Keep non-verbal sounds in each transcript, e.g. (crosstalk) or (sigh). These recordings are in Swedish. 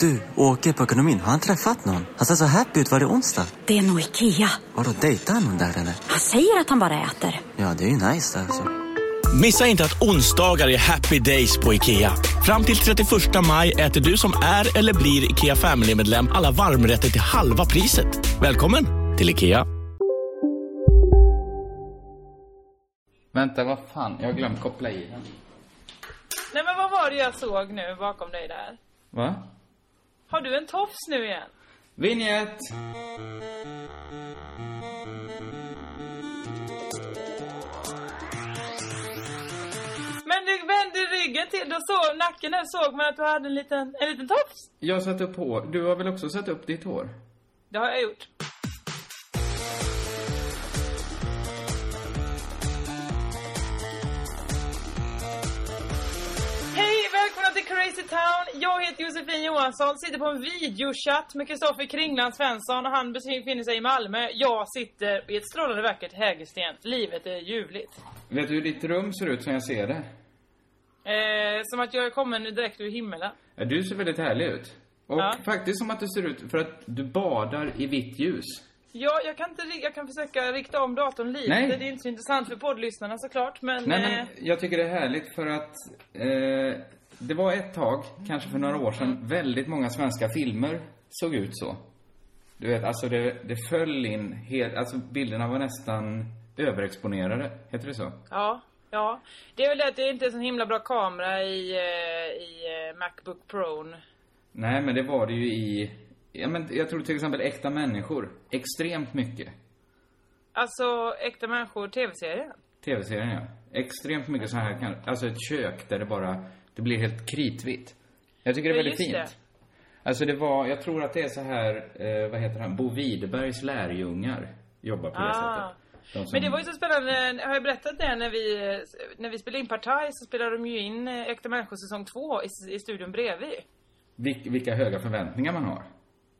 Du, åker på ekonomin. Har han träffat någon? Han ser så happy ut. Var det onsdag? Det är nog Ikea. Har du dejtar han någon där eller? Han säger att han bara äter. Ja, det är ju nice där alltså. Missa inte att onsdagar är happy days på IKEA. Fram till 31 maj äter du som är eller blir IKEA Family-medlem alla varmrätter till halva priset. Välkommen till IKEA. Vänta, vad fan? Jag har glömt koppla i den. Nej men vad var det jag såg nu bakom dig där? Va? Har du en tofs nu igen? Vinjett! Men du vände ryggen till, då såg nacken där såg man att du hade en liten, en liten tofs. Jag satte upp hår. Du har väl också satt upp ditt hår? Det har jag gjort. Hej, välkomna till Crazy Town. Jag heter Josefin Johansson, sitter på en videochatt med Kristoffer Kringland Svensson och han befinner sig i Malmö. Jag sitter i ett strålande vackert Hägersten. Livet är ljuvligt. Vet du hur ditt rum ser ut som jag ser det? Eh, som att jag är kommen direkt ur himmelen. Ja, du ser väldigt härlig ut. Och Ja. faktiskt som att det ser ut för att du badar i vitt ljus. Ja, jag kan inte, jag kan försöka rikta om datorn lite. Nej. Det är inte så intressant för poddlyssnarna såklart, men... Nej, eh, men jag tycker det är härligt för att eh, det var ett tag, kanske för några år sedan, väldigt många svenska filmer såg ut så. Du vet, alltså det, det föll in helt, alltså bilderna var nästan överexponerade, heter det så? Ja, ja. Det är väl det att det inte är så himla bra kamera i, eh, i eh, Macbook Pro. Nej, men det var det ju i, ja men jag tror till exempel Äkta människor, extremt mycket. Alltså, Äkta människor, tv-serien. Tv-serien ja. Extremt mycket så här, alltså ett kök där det bara, det blir helt kritvitt. Jag tycker det är Ja, väldigt fint. Alltså det var, jag tror att det är så här, eh, vad heter han, Bo Widerbergs lärjungar jobbar på det Ah. sättet. De som- Men det var ju så spännande, har jag berättat det när vi, när vi spelade in Partaj så spelade de ju in eh, Äkta människor säsong 2 i, i studion bredvid. Vil- vilka höga förväntningar man har.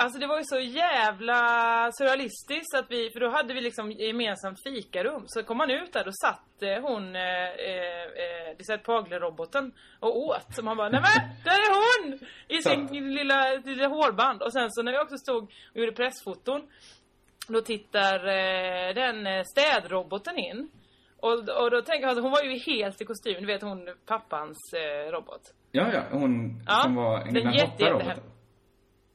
Alltså det var ju så jävla surrealistiskt att vi, för då hade vi liksom gemensamt fikarum. Så kom man ut där, då satt eh, hon, eh, eh, eh, Lisette Pagler-roboten och åt. Så man bara, nej men, där är hon! I sin lilla, lilla hårband. Och sen så när vi också stod och gjorde pressfoton, då tittar eh, den eh, städroboten in. Och, och då tänker jag, alltså, hon var ju helt i kostym, du vet hon pappans eh, robot. Ja, ja, hon Ja, som var den jätte- hotta jätte- roboten.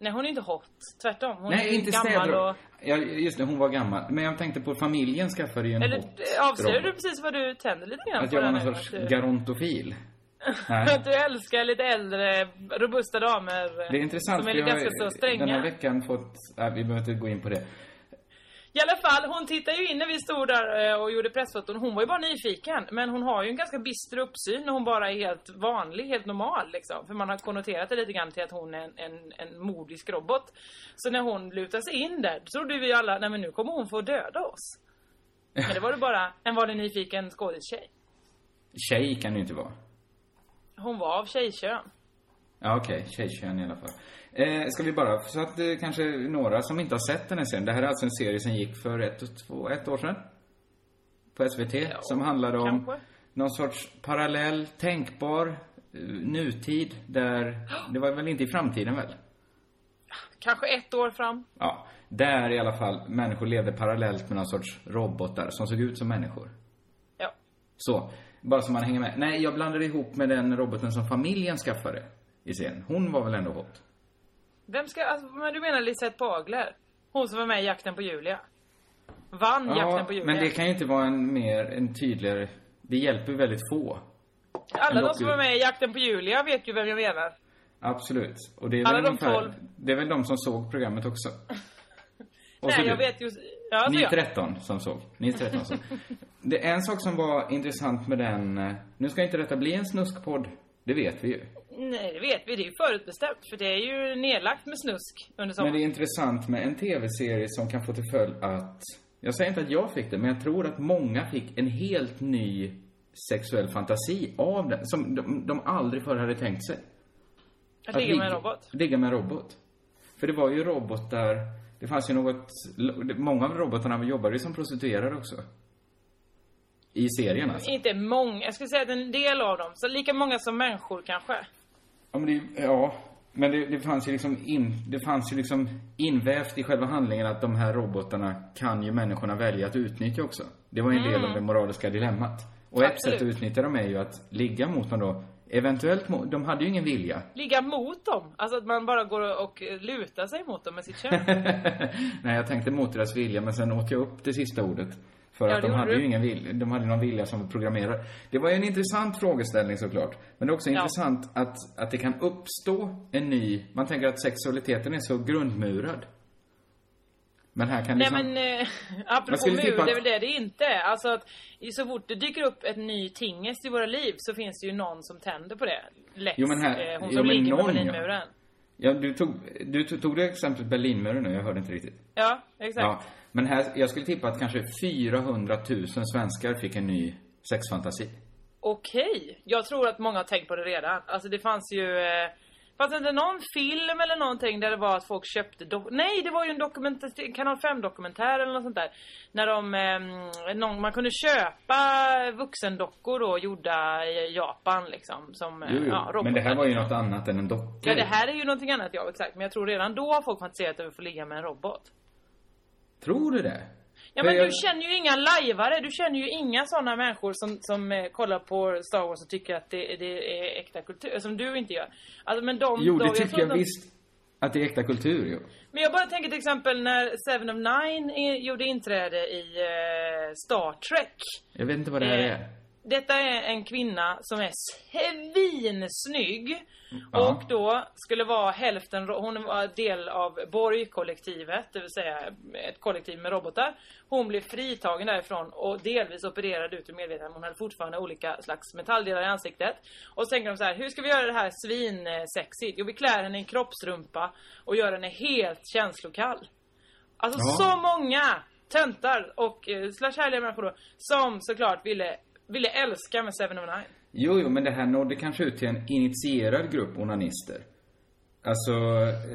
Nej hon är inte hot, tvärtom. Hon är Nej, ju inte gammal städrobot. och... Ja, just det, hon var gammal. Men jag tänkte på familjen skaffade ju en Eller hot eh, avslöjar du precis vad du tänder lite grann Att jag var någon sorts du- garontofil. (laughs) Nej. Att du älskar lite äldre, robusta damer. Det är intressant, Som är jag ganska så stränga. den här veckan fått, nej, vi behöver inte gå in på det. I alla fall, hon tittade ju in när vi stod där eh, och gjorde pressfoton. Hon var ju bara nyfiken. Men hon har ju en ganska bister uppsyn när hon bara är helt vanlig, helt normal liksom. För man har konnoterat det lite grann till att hon är en, en, en modisk robot. Så när hon lutade sig in där, då trodde vi alla, nej men nu kommer hon få döda oss. Men det var det bara en vanlig nyfiken skådistjej. Tjej kan det ju inte vara. Hon var av tjejkön. Ja, okej. Tjejkön i alla fall. Eh, ska vi bara, så att det kanske är några som inte har sett den här serien. Det här är alltså en serie som gick för ett, och två, ett år sedan. På SVT. som handlade om kanske. någon sorts parallell, tänkbar eh, nutid där, det var väl inte i framtiden väl? Kanske ett år fram. Ja. Där i alla fall människor levde parallellt med någon sorts robotar som såg ut som människor. Ja. Så, bara så man hänger med. Nej, jag blandade ihop med den roboten som familjen skaffade i serien. Hon var väl ändå hot? Vem ska, alltså, men du menar Lisette Pagler? Hon som var med i Jakten på Julia. Vann Jakten på Julia. men det kan ju inte vara en mer, en tydligare... Det hjälper väldigt få. Alla de som var med i Jakten på Julia vet ju vem jag menar. Absolut. Och det är Alla väl de ungefär, tolv. Det är väl de som såg programmet också. (laughs) Och Nej, du. jag vet ju... Ja, alltså Ni jag. 13 som såg. Ni 13 som. Det är en sak som var intressant med den... eh, Nu ska inte detta bli en snuskpodd. Det vet vi ju. Nej, det vet vi. Det är ju förutbestämt. För det är ju nedlagt med snusk under Men sommaren. det är intressant med en tv-serie som kan få till följd att... Jag säger inte att jag fick det, men jag tror att många fick en helt ny sexuell fantasi av den, som de, de aldrig förr hade tänkt sig. Att ligga med en robot. Ligga med en robot. För det var ju robotar, det fanns ju något, många av robotarna jobbade ju som prostituerade också. I serien alltså. Inte många. Jag skulle säga att en del av dem. Så lika många som människor kanske. Ja, men det, ja. Men det, det fanns ju liksom in, det fanns ju liksom invävt i själva handlingen att de här robotarna kan ju människorna välja att utnyttja också. Det var ju en del av det moraliska dilemmat. Och ett Absolut. sätt att utnyttja dem är ju att ligga mot dem då. Eventuellt, mo- de hade ju ingen vilja. Ligga mot dem. Alltså att man bara går och lutar sig mot dem med sitt kön. (laughs) Nej, jag tänkte mot deras vilja, men sen åt jag upp det sista ordet. För Ja, att de hade du. ju ingen vilja, de hade någon vilja som programmerare. Det var ju en intressant frågeställning såklart. Men det är också Ja. intressant att, att det kan uppstå en ny, man tänker att sexualiteten är så grundmurad. Men här kan Nej liksom... men, eh, (laughs) apropå mur, att- det är väl det det inte är. Alltså att så fort det dyker upp ett ny tingest i våra liv så finns det ju någon som tänder på det. Lex, Jo, men här- eh, hon jo, som men ligger någon, ja. Berlinmuren. Ja, du tog, du tog det exemplet Berlinmuren nu, jag hörde inte riktigt. Ja, exakt. Ja, men här, jag skulle tippa att kanske 400 000 svenskar fick en ny sexfantasi. Okej. Jag tror att många har tänkt på det redan. Alltså det fanns ju... Eh, fanns det inte någon film eller någonting där det var att folk köpte... Nej, det var ju en dokumentär, kanal 5-dokumentär eller något sånt där. När de... Eh, någon, man kunde köpa vuxendockor då gjorda i Japan liksom. Som, eh, Jo, jo. ja, men det här var ju något annat än en docka. Ja, det här är ju någonting annat, ja exakt. Men jag tror redan då har folk fantiserat över att få ligga med en robot. Tror du det? Ja men jag- du känner ju inga lajvare, du känner ju inga sådana människor som, som eh, kollar på Star Wars och tycker att det, det är äkta kultur, som du inte gör. Alltså men de... Jo, de, det tycker tror jag, de, visst. Att det är äkta kultur, jo. Men jag bara tänker till exempel när Seven of Nine gjorde inträde i eh, Star Trek. Jag vet inte vad det här Eh, är. Detta är en kvinna som är svinsnygg. Ja. Och då skulle vara hälften, hon var del av Borg-kollektivet, det vill säga ett kollektiv med robotar. Hon blev fritagen därifrån och delvis opererad ut ur medvetandet. Hon hade fortfarande olika slags metalldelar i ansiktet. Och så tänker de så här, hur ska vi göra det här svinsexigt? Jo, vi klär henne i en kroppsrumpa och gör henne helt känslokall. Alltså Ja. så många töntar och eh, slash härliga människor då, som såklart ville, ville älska med Seven of Nine. Jo, jo, men det här nådde kanske ut till en initierad grupp onanister. Alltså,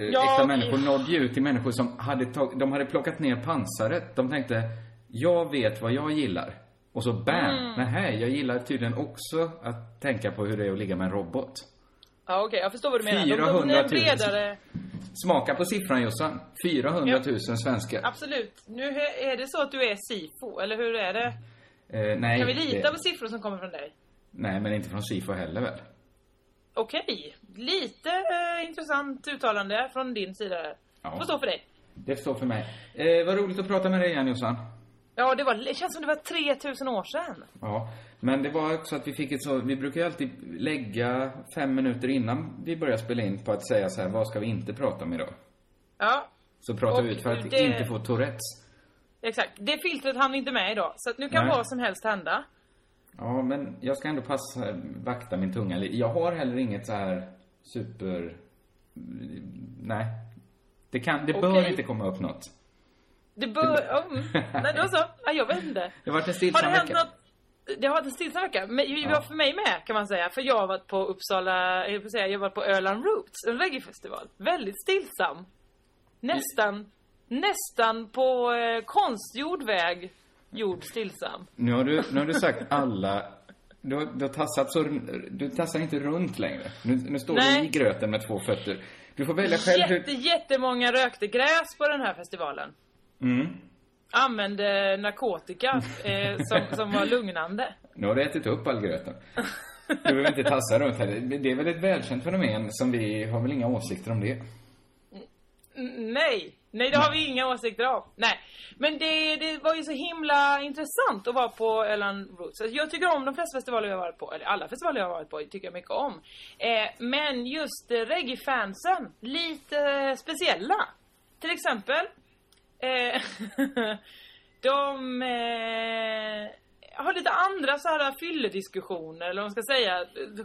eh, Ja, äkta människor nådde ju ut till människor som hade tag, de hade plockat ner pansaret. De tänkte, jag vet vad jag gillar. Och så bam! Mm. Nähä, jag gillar tydligen också att tänka på hur det är att ligga med en robot. Ja okej, jag förstår vad du menar. 400 000. De, de är bredare. Smaka på siffran Jossan. 400 000 svenskar. Absolut. Nu är det så att du är SIFO, eller hur är det? Eh, nej, Kan vi lita det, på siffror som kommer från dig? nej, men inte från SIFO heller väl? Okej, lite eh, intressant uttalande från din sida. Ja. Får stå för dig. Det står för mig. Eh, vad roligt att prata med dig igen Jossan. Ja, det, var, det känns som det var 3000 år sedan. Ja, men det var också att vi fick ett så, vi brukar ju alltid lägga fem minuter innan vi börjar spela in på att säga så här, vad ska vi inte prata om idag? Ja, Så pratar Och vi ut för att det- inte få Tourettes. Exakt. Det filtret hann vi inte med idag. Så att nu kan Nej. vad som helst hända. Ja, men jag ska ändå passa, vakta min tunga lite. Jag har heller inget så här super... Nej. Det kan, det bör Okej. inte komma upp något. Det bör... Mm. Nej, det var så. Ja, jag vet inte. Det har varit en stillsam det hänt vecka. något? Det har varit en stillsam vecka. Men det Ja. var för mig med kan man säga. För jag har varit på Uppsala, jag säga, jag har varit på Öland Roots, en reggaefestival. Väldigt stillsam. Nästan, nästan på eh, konstgjord väg gjord stillsam. Nu har du, nu har du sagt alla... Du har, du har tassat så... Du tassar inte runt längre. Nu, nu står Nej. du i gröten med två fötter. Du får välja själv Jätte, hur... jättemånga rökte gräs på den här festivalen. Mm. Använde narkotika eh, som, som var lugnande. Nu har du ätit upp all gröten. Du behöver inte tassa runt här. Det är väl ett välkänt fenomen som vi har väl inga åsikter om det. N- Nej, nej det har vi inga åsikter om. Nej, men det, det var ju så himla intressant att vara på Öland Roots. Alltså, Jag tycker om de flesta festivaler jag har varit på, eller alla festivaler jag har varit på tycker jag mycket om. Eh, men just eh, reggae-fansen, lite speciella. Till exempel, eh, (laughs) de, eh, ha lite andra så här fyllediskussioner, eller vad man ska säga,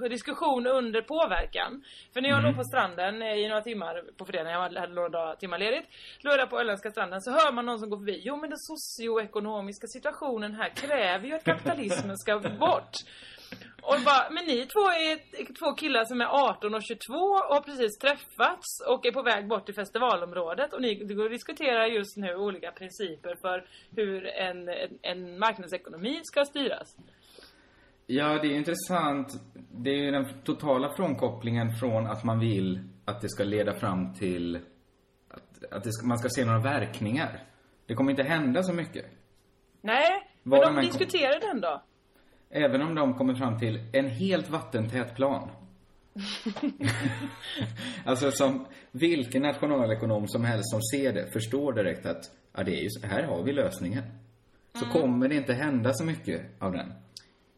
diskussion under påverkan. För när jag Mm. låg på stranden eh, i några timmar på fredagen, jag hade några timmar ledigt, låg jag på öländska stranden, så hör man någon som går förbi. Jo men den socioekonomiska situationen här kräver ju att kapitalismen ska bort. Och bara, men ni två är två killar som är 18 och 22 och har precis träffats och är på väg bort till festivalområdet och ni diskuterar just nu olika principer för hur en, en, en marknadsekonomi ska styras. Ja, det är intressant. Det är ju den totala frånkopplingen från att man vill att det ska leda fram till att, att det ska, man ska se några verkningar. Det kommer inte hända så mycket. Nej, Vad men de diskuterar den då. Även om de kommer fram till en helt vattentät plan. (laughs) alltså som vilken nationalekonom som helst som ser det förstår direkt att ja, det är ju, här har vi lösningen. Så Mm. kommer det inte hända så mycket av den.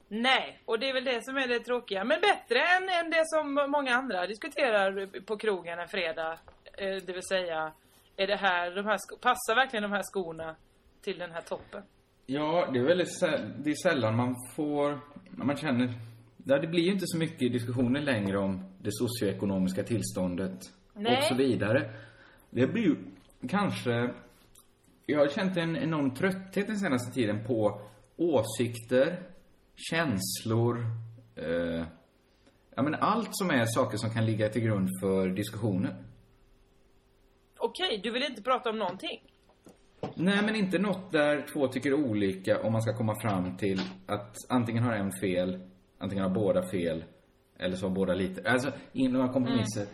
Nej, och det är väl det som är det tråkiga. Men bättre än, än det som många andra diskuterar på krogen en fredag. Eh, Det vill säga, är det här, de här passar verkligen de här skorna till den här toppen? Ja, det är väldigt det är sällan man får, när man känner, ja, det blir ju inte så mycket diskussioner längre om det socioekonomiska tillståndet Nej. och så vidare. Det blir ju kanske, jag har känt en enorm trötthet den senaste tiden på åsikter, känslor, eh, ja men allt som är saker som kan ligga till grund för diskussioner. Okej, du vill inte prata om någonting? Nej, men inte något där två tycker olika om man ska komma fram till att antingen har en fel, antingen har båda fel, eller så har båda lite. Alltså, in några kompromisser.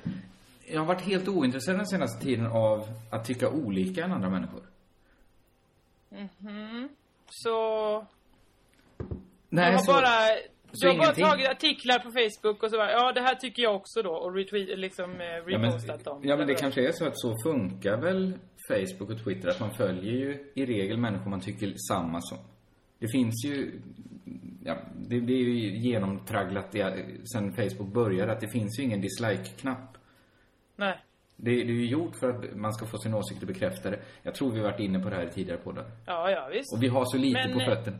Jag har varit helt ointresserad den senaste tiden av att tycka olika än andra människor. Mhm. Så... Nej, du har så- bara... så Du har bara tagit artiklar på Facebook och så bara, ja det här tycker jag också då och retweet, liksom eh, Ja men, repostat dem. ja, men det kanske är så att så funkar väl Facebook och Twitter, att man följer ju i regel människor man tycker samma som. Det finns ju, ja, det, det är ju genomtragglat i- sen Facebook började att det finns ju ingen dislike-knapp. Nej. Det, det är ju gjort för att man ska få sin åsikter bekräftade. Jag tror vi varit inne på det här i tidigare poddar. Ja, ja visst. Och vi har så lite Men, på eh, fötterna.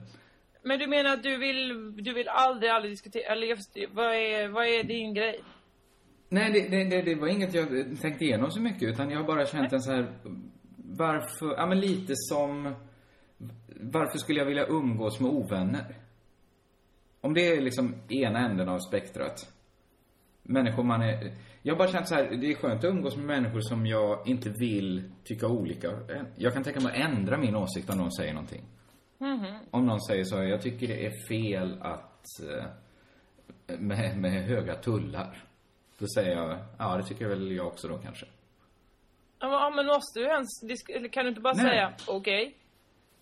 Men du menar att du vill, du vill aldrig, aldrig diskutera, eller vad är, vad är din grej? Nej, det, det, det, det var inget jag tänkte igenom så mycket, utan jag har bara känt en så här, varför, ja men lite som, varför skulle jag vilja umgås med ovänner? Om det är liksom ena änden av spektrat. Människor man är, jag har bara känt så här, det är skönt att umgås med människor som jag inte vill tycka olika. Jag kan tänka mig att ändra min åsikt om någon säger någonting. Mhm. Om någon säger så, jag tycker det är fel att, eh, med, med höga tullar. Då säger jag, ja det tycker väl jag också då kanske. Ja, men- måste du ens, kan du inte bara Nej. säga okej?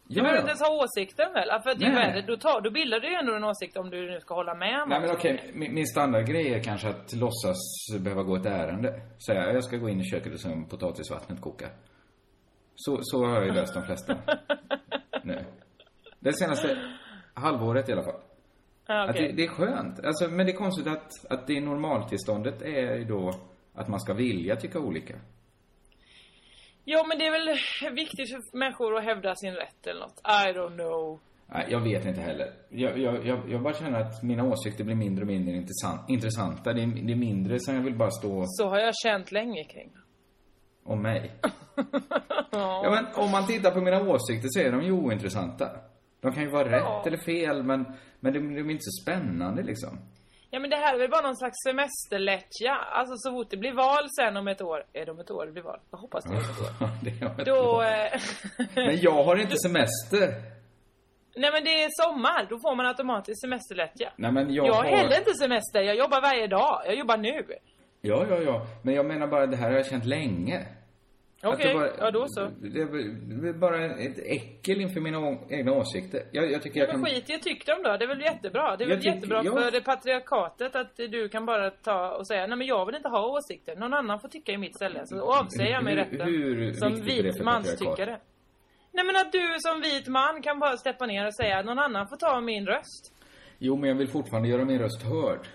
Du Ja, behöver ja. inte ens ha åsikten väl? För att Nej. värre, då, tar, då bildar du ju ändå en åsikt om du nu ska hålla med om Nej men okej, min, min standardgrej är kanske att låtsas behöva gå ett ärende. Säga, jag ska gå in i köket och se om potatisvattnet kokar. Så, så har jag ju löst de flesta. (laughs) nu. Det senaste halvåret i alla fall. Okej. det, det är skönt. Alltså, men det är konstigt att, att det normaltillståndet är ju då att man ska vilja tycka olika. Ja men det är väl viktigt för människor att hävda sin rätt eller något. I don't know. Nej, jag vet inte heller. Jag, jag, jag, jag bara känner att mina åsikter blir mindre och mindre intressant, intressanta. Det är, det är mindre som jag vill bara stå Så har jag känt länge kring. om mig. (laughs) Ja, men om man tittar på mina åsikter så är de ju ointressanta. De kan ju vara rätt Ja. eller fel, men, men de, de är inte så spännande liksom. Ja men det här är väl bara någon slags semesterlättja. Alltså så fort det blir val sen om ett år. Är det om ett år det blir val? Jag hoppas det är om ett år. (laughs) det har jag Då... inte. Eh, Men jag har inte (laughs) semester. Nej men det är sommar. Då får man automatiskt semesterlättja. Nej, men jag, Jag har har... heller inte semester. Jag jobbar varje dag. Jag jobbar nu. Ja, ja, ja. Men jag menar bara, det här har jag känt länge. Okej, bara- ja då så. Det är, bara ett äckel inför mina egna åsikter. Jag, jag tycker jag Ja, men kan... skit i tycka dem då. Det är väl jättebra. Det är Jag väl tycker- jättebra ja. för det patriarkatet att du kan bara ta och säga nej men jag vill inte ha åsikter. Någon annan får tycka i mitt ställe. Så avsäger jag mig Hur- rätten. hur som är det vit manstyckare. Nej men att du som vit man kan bara steppa ner och säga någon annan får ta min röst. Jo, men jag vill fortfarande göra min röst hörd.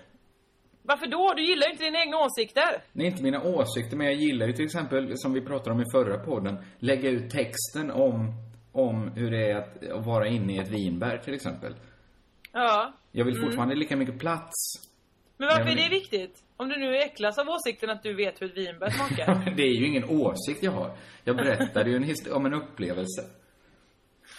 Varför då? Du gillar ju inte dina egna åsikter. Nej, inte mina åsikter, men jag gillar ju till exempel, som vi pratade om i förra podden, lägga ut texten om, om hur det är att, att vara inne i ett vinberg till exempel. Ja. Jag vill fortfarande lika mycket plats. Men varför är det viktigt? Om du nu äcklas av åsikten att du vet hur ett vinbär smakar. (laughs) det är ju ingen åsikt jag har. Jag berättade ju en om en upplevelse.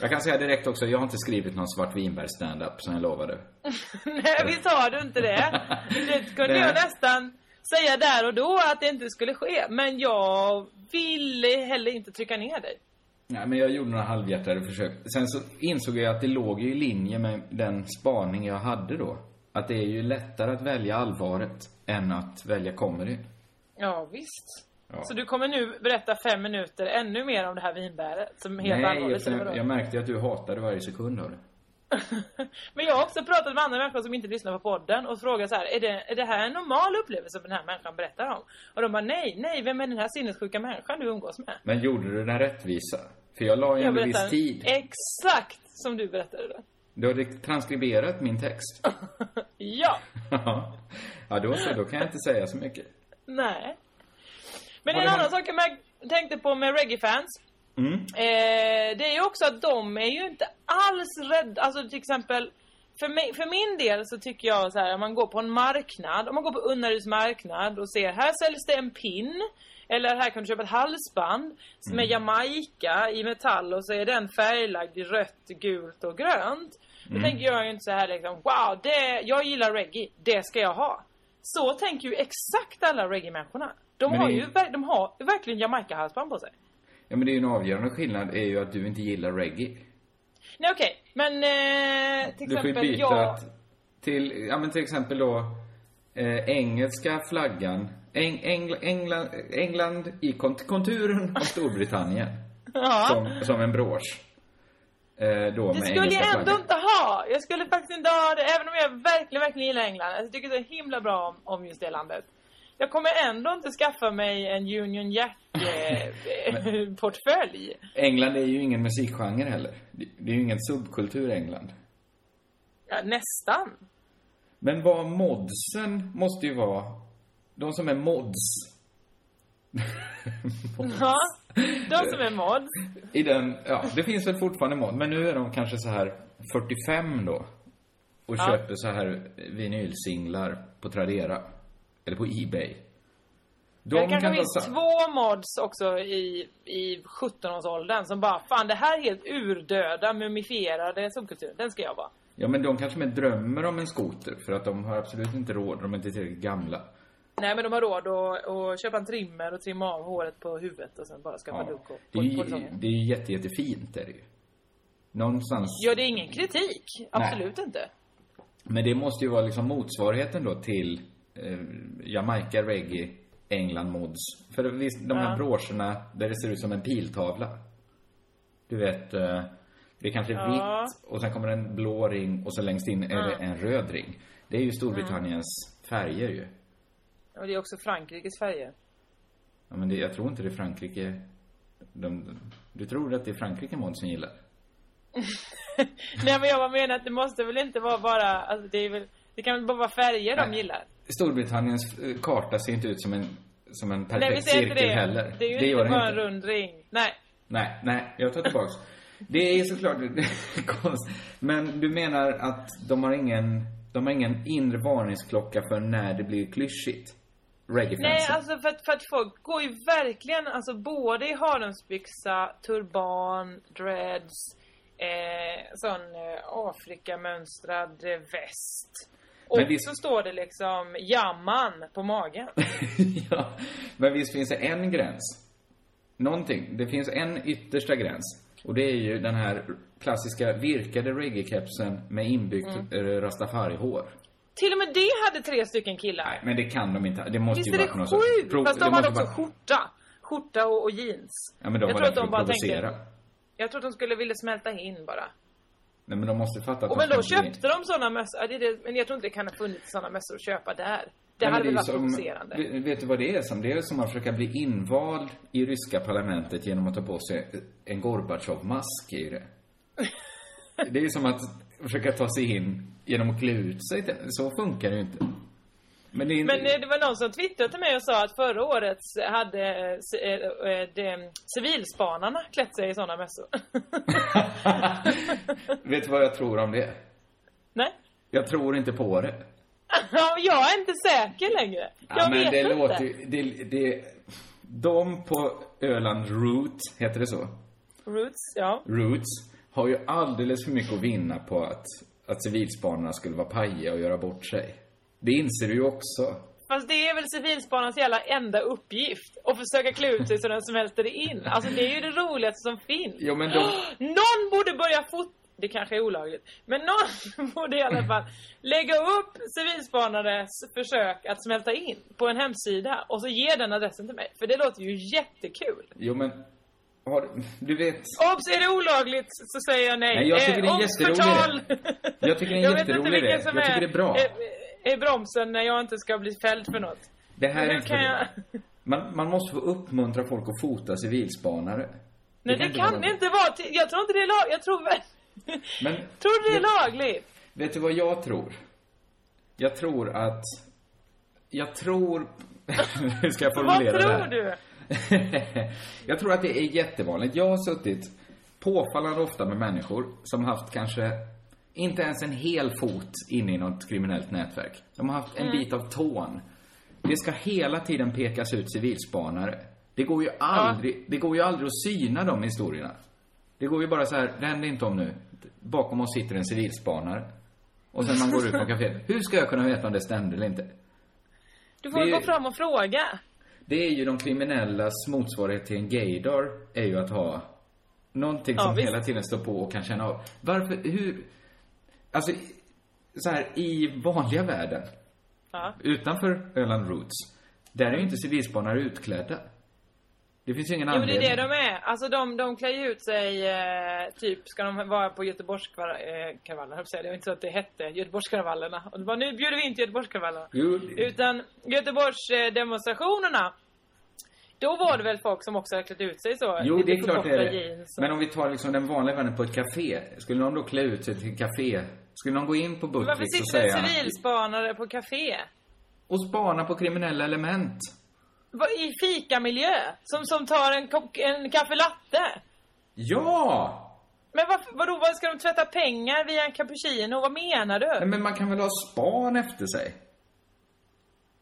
Jag kan säga direkt också, jag har inte skrivit någon svart vinbär stand-up som jag lovade. (laughs) Nej, visst har du inte det? Det kunde jag (laughs) nästan säga där och då att det inte skulle ske. Men jag ville heller inte trycka ner dig. Nej, men jag gjorde några halvhjärtade försök. Sen så insåg jag att det låg ju i linje med den spaning jag hade då. Att det är ju lättare att välja allvaret än att välja comedy. Ja, visst. Ja. Så du kommer nu berätta fem minuter ännu mer om det här vinbäret som helt allvarligt. eller vadå? jag märkte att du hatade varje sekund av det. (laughs) Men jag har också pratat med andra människor som inte lyssnar på podden och frågat så här, är det, är det här en normal upplevelse som den här människan berättar om? Och de bara, nej, nej, vem är den här sinnessjuka människan du umgås med? Men gjorde du den rättvisa? För jag la ju Jag ändå viss tid. exakt som du berättade det. Du hade transkriberat min text. (laughs) Ja, (laughs) ja då så. Då kan jag inte säga så mycket. Nej. Men en annan sak jag tänkte på med reggae-fans. Mm. Eh, det är ju också att de är ju inte alls rädda. Alltså till exempel, för, mig, för min del så tycker jag så här, om man går på en marknad, om man går på Unnaryds marknad och ser, här säljs det en pin. Eller här kan du köpa ett halsband med Jamaica i metall och så är den färglagd i rött, gult och grönt. Då Mm. tänker jag ju inte så här liksom, wow, det, jag gillar reggae, det ska jag ha. Så tänker ju exakt alla reggae-människorna. De Men har det ju de har verkligen Jamaica-halsband på sig. Ja, men det är ju en avgörande skillnad är ju att du inte gillar reggae. Nej okej, men eh, till Du får ju exempel byta jag... till, ja men till exempel då, eh, engelska flaggan, Eng, Engl, England, England i kont konturen av (laughs) Storbritannien. Ja. Som, som en brosch. Eh, då Det skulle jag ändå flaggan. inte ha! Jag skulle faktiskt inte ha det, även om jag verkligen, verkligen gillar England. Alltså, jag tycker så himla bra om, om just det landet. Jag kommer ändå inte skaffa mig en Union Jack-portfölj. (laughs) England är ju ingen musikgenre heller. Det, är ju ingen subkultur England. ja, nästan. Men vad modsen måste ju vara, de som är (laughs) mods. Ja, de som är mods. I den, ja, det finns väl fortfarande mod, men nu är de kanske så här 45 då. Och Ja. köper så här vinylsinglar på Tradera. Eller på Ebay. De det kanske kan finns så- två mods också i, i 17-årsåldern som bara, fan det här är helt urdöda, mumifierade subkulturen, den ska jag vara. Ja, men de kanske mer drömmer om en skoter för att de har absolut inte råd, de är inte tillräckligt gamla. Nej men de har råd att, att köpa en trimmer och trimma av håret på huvudet och sen bara skaffa Ja. look och, Det är ju, det är ju jätte, jättefint, är det ju. Någonstans. Ja, det är ingen kritik. Absolut inte. Men det måste ju vara liksom motsvarigheten då till eh, Jamaica Reggae, England Mods. För visst, de här Ja. broscherna där det ser ut som en piltavla. Du vet, eh, det är kanske är Ja. vitt och sen kommer en blå ring och så längst in är det Mm. en röd ring. Det är ju Storbritanniens färger ju. Och det är också Frankrikes färger. Ja, men det, jag tror inte det är Frankrike. De, du tror att det är Frankrike Modsen gillar? (laughs) Nej men jag menar att det måste väl inte vara bara, alltså det är väl, det kan väl bara vara färger de Nej. gillar. Storbritanniens eh, karta ser inte ut som en, som en perfekt Nej cirkel det. heller. Det är ju gör inte bara en rund ring. Nej. Nej, nej, jag tar tillbaks. Det är såklart (laughs) konst. Men du menar att de har ingen, de har ingen inre varningsklocka för när det blir klyschigt? Nej alltså för att, för att folk går ju verkligen, alltså både i haremsbyxa, turban, dreads, eh, sån eh, Afrikamönstrad eh, väst. Och Men visst- så står det liksom jamman på magen. (laughs) ja, men visst finns det en gräns? Någonting. Det finns en yttersta gräns. Och det är ju den här klassiska virkade reggae-kepsen med inbyggt Mm. eh, rastafari-hår. Till och med det hade tre stycken killar. Nej, men det kan de inte. Det måste Visst ju är det varit någon sorts... sjukt? prov- Fast det de hade också varit- skjorta. Skjorta och, och jeans. Ja, men de jag var tror att de bara tänkte... Jag tror att de skulle vilja smälta in bara. Nej, men de måste fatta att Och de men då ska bli- köpte de såna mössor. Det det, men jag tror inte det kan ha funnits såna mössor att köpa där. Det Nej, hade väl är varit som- provocerande. Vet, du vad det är som? Det är som att försöka bli invald i ryska parlamentet genom att ta på sig en Gorbatjov-mask, ju det. (laughs) Det är ju som att försöka ta sig in genom att klä ut sig. Så funkar det ju inte. Men det. Men eh, det var någon som twittrade till mig och sa att förra året hade eh, eh, det, civilspanarna klätt sig i såna mössor. (laughs) vet du vad jag tror om det? Nej? Jag tror inte på det. Ja, jag är inte säker längre. Jag Ja, men vet det inte. låter ju... Det, det, de på Öland Root, heter det så? Roots, ja. Roots, har ju alldeles för mycket att vinna på att, att civilspanarna skulle vara pajiga och göra bort sig. Det inser du ju också. Fast det är väl civilspanarens jävla enda uppgift. Att försöka klä ut sig så den smälter in. Alltså det är ju det roligaste som finns. Jo, men de... (gasps) Någon borde börja fot... Det kanske är olagligt. Men någon (laughs) borde i alla fall lägga upp civilspanares försök att smälta in på en hemsida och så ge den adressen till mig. För det låter ju jättekul. Jo, men... Har, du vet... Obs! Är det olagligt så säger jag nej. Nej, jag tycker det är en obs, jätterolig förtal. Jag tycker det är en (laughs) Jag Jag tycker det är bra. Är, är bromsen när jag inte ska bli fälld för något. Det här är kan jag... man, man måste få uppmuntra folk att fota civilspanare. Nej, det inte kan vara- det inte vara. till- Jag tror inte det är lag... Jag tror. (laughs) Men Tror du det är lagligt? vet du vad jag tror? Jag tror att... Jag tror... (laughs) Hur ska jag Vad formulera det tror här? du? (laughs) jag tror att det är jättevanligt. Jag har suttit påfallande ofta med människor som haft kanske inte ens en hel fot inne i något kriminellt nätverk. De har haft en bit av tån. Det ska hela tiden pekas ut civilspanare. Det går ju aldrig, det går ju aldrig att syna de historierna. Det går ju bara så här, vänd inte om nu. Bakom oss sitter en civilspanare. Och sen man går ut från (laughs) kaféet. Hur ska jag kunna veta om det stämde eller inte? Du får Det- gå fram och fråga. Det är ju de kriminellas motsvarighet till en gaydar, är ju att ha någonting Ja, som visst. hela tiden står på och kan känna av. Varför, hur, alltså, så här, i vanliga världen, Ja. utanför Öland Roots, där är ju inte civilspanare utklädda. Det finns ju ingen Jo, det anledning. är det de är. Alltså de, de klär ju ut sig, eh, typ, ska de vara på Göteborgskravallerna, eh, jag. Det var inte så att det hette Göteborgskravallerna. Och det var, nu bjuder vi in till Göteborgskravallerna. Jo, Utan Göteborgsdemonstrationerna. Då var det väl folk som också hade klätt ut sig så? Jo, det är klart det är det. jeans och- Men om vi tar liksom den vanliga världen på ett café. Skulle någon då klä ut sig till ett café? Skulle någon gå in på Varför Buttricks och sitter en säga... civilspanare på café? Och spana på kriminella element? I fikamiljö? Som, som tar en, en kaffe latte? Ja! Men varför, vadå, vad ska de tvätta pengar via en cappuccino? Vad menar du? Nej, men man kan väl ha span efter sig?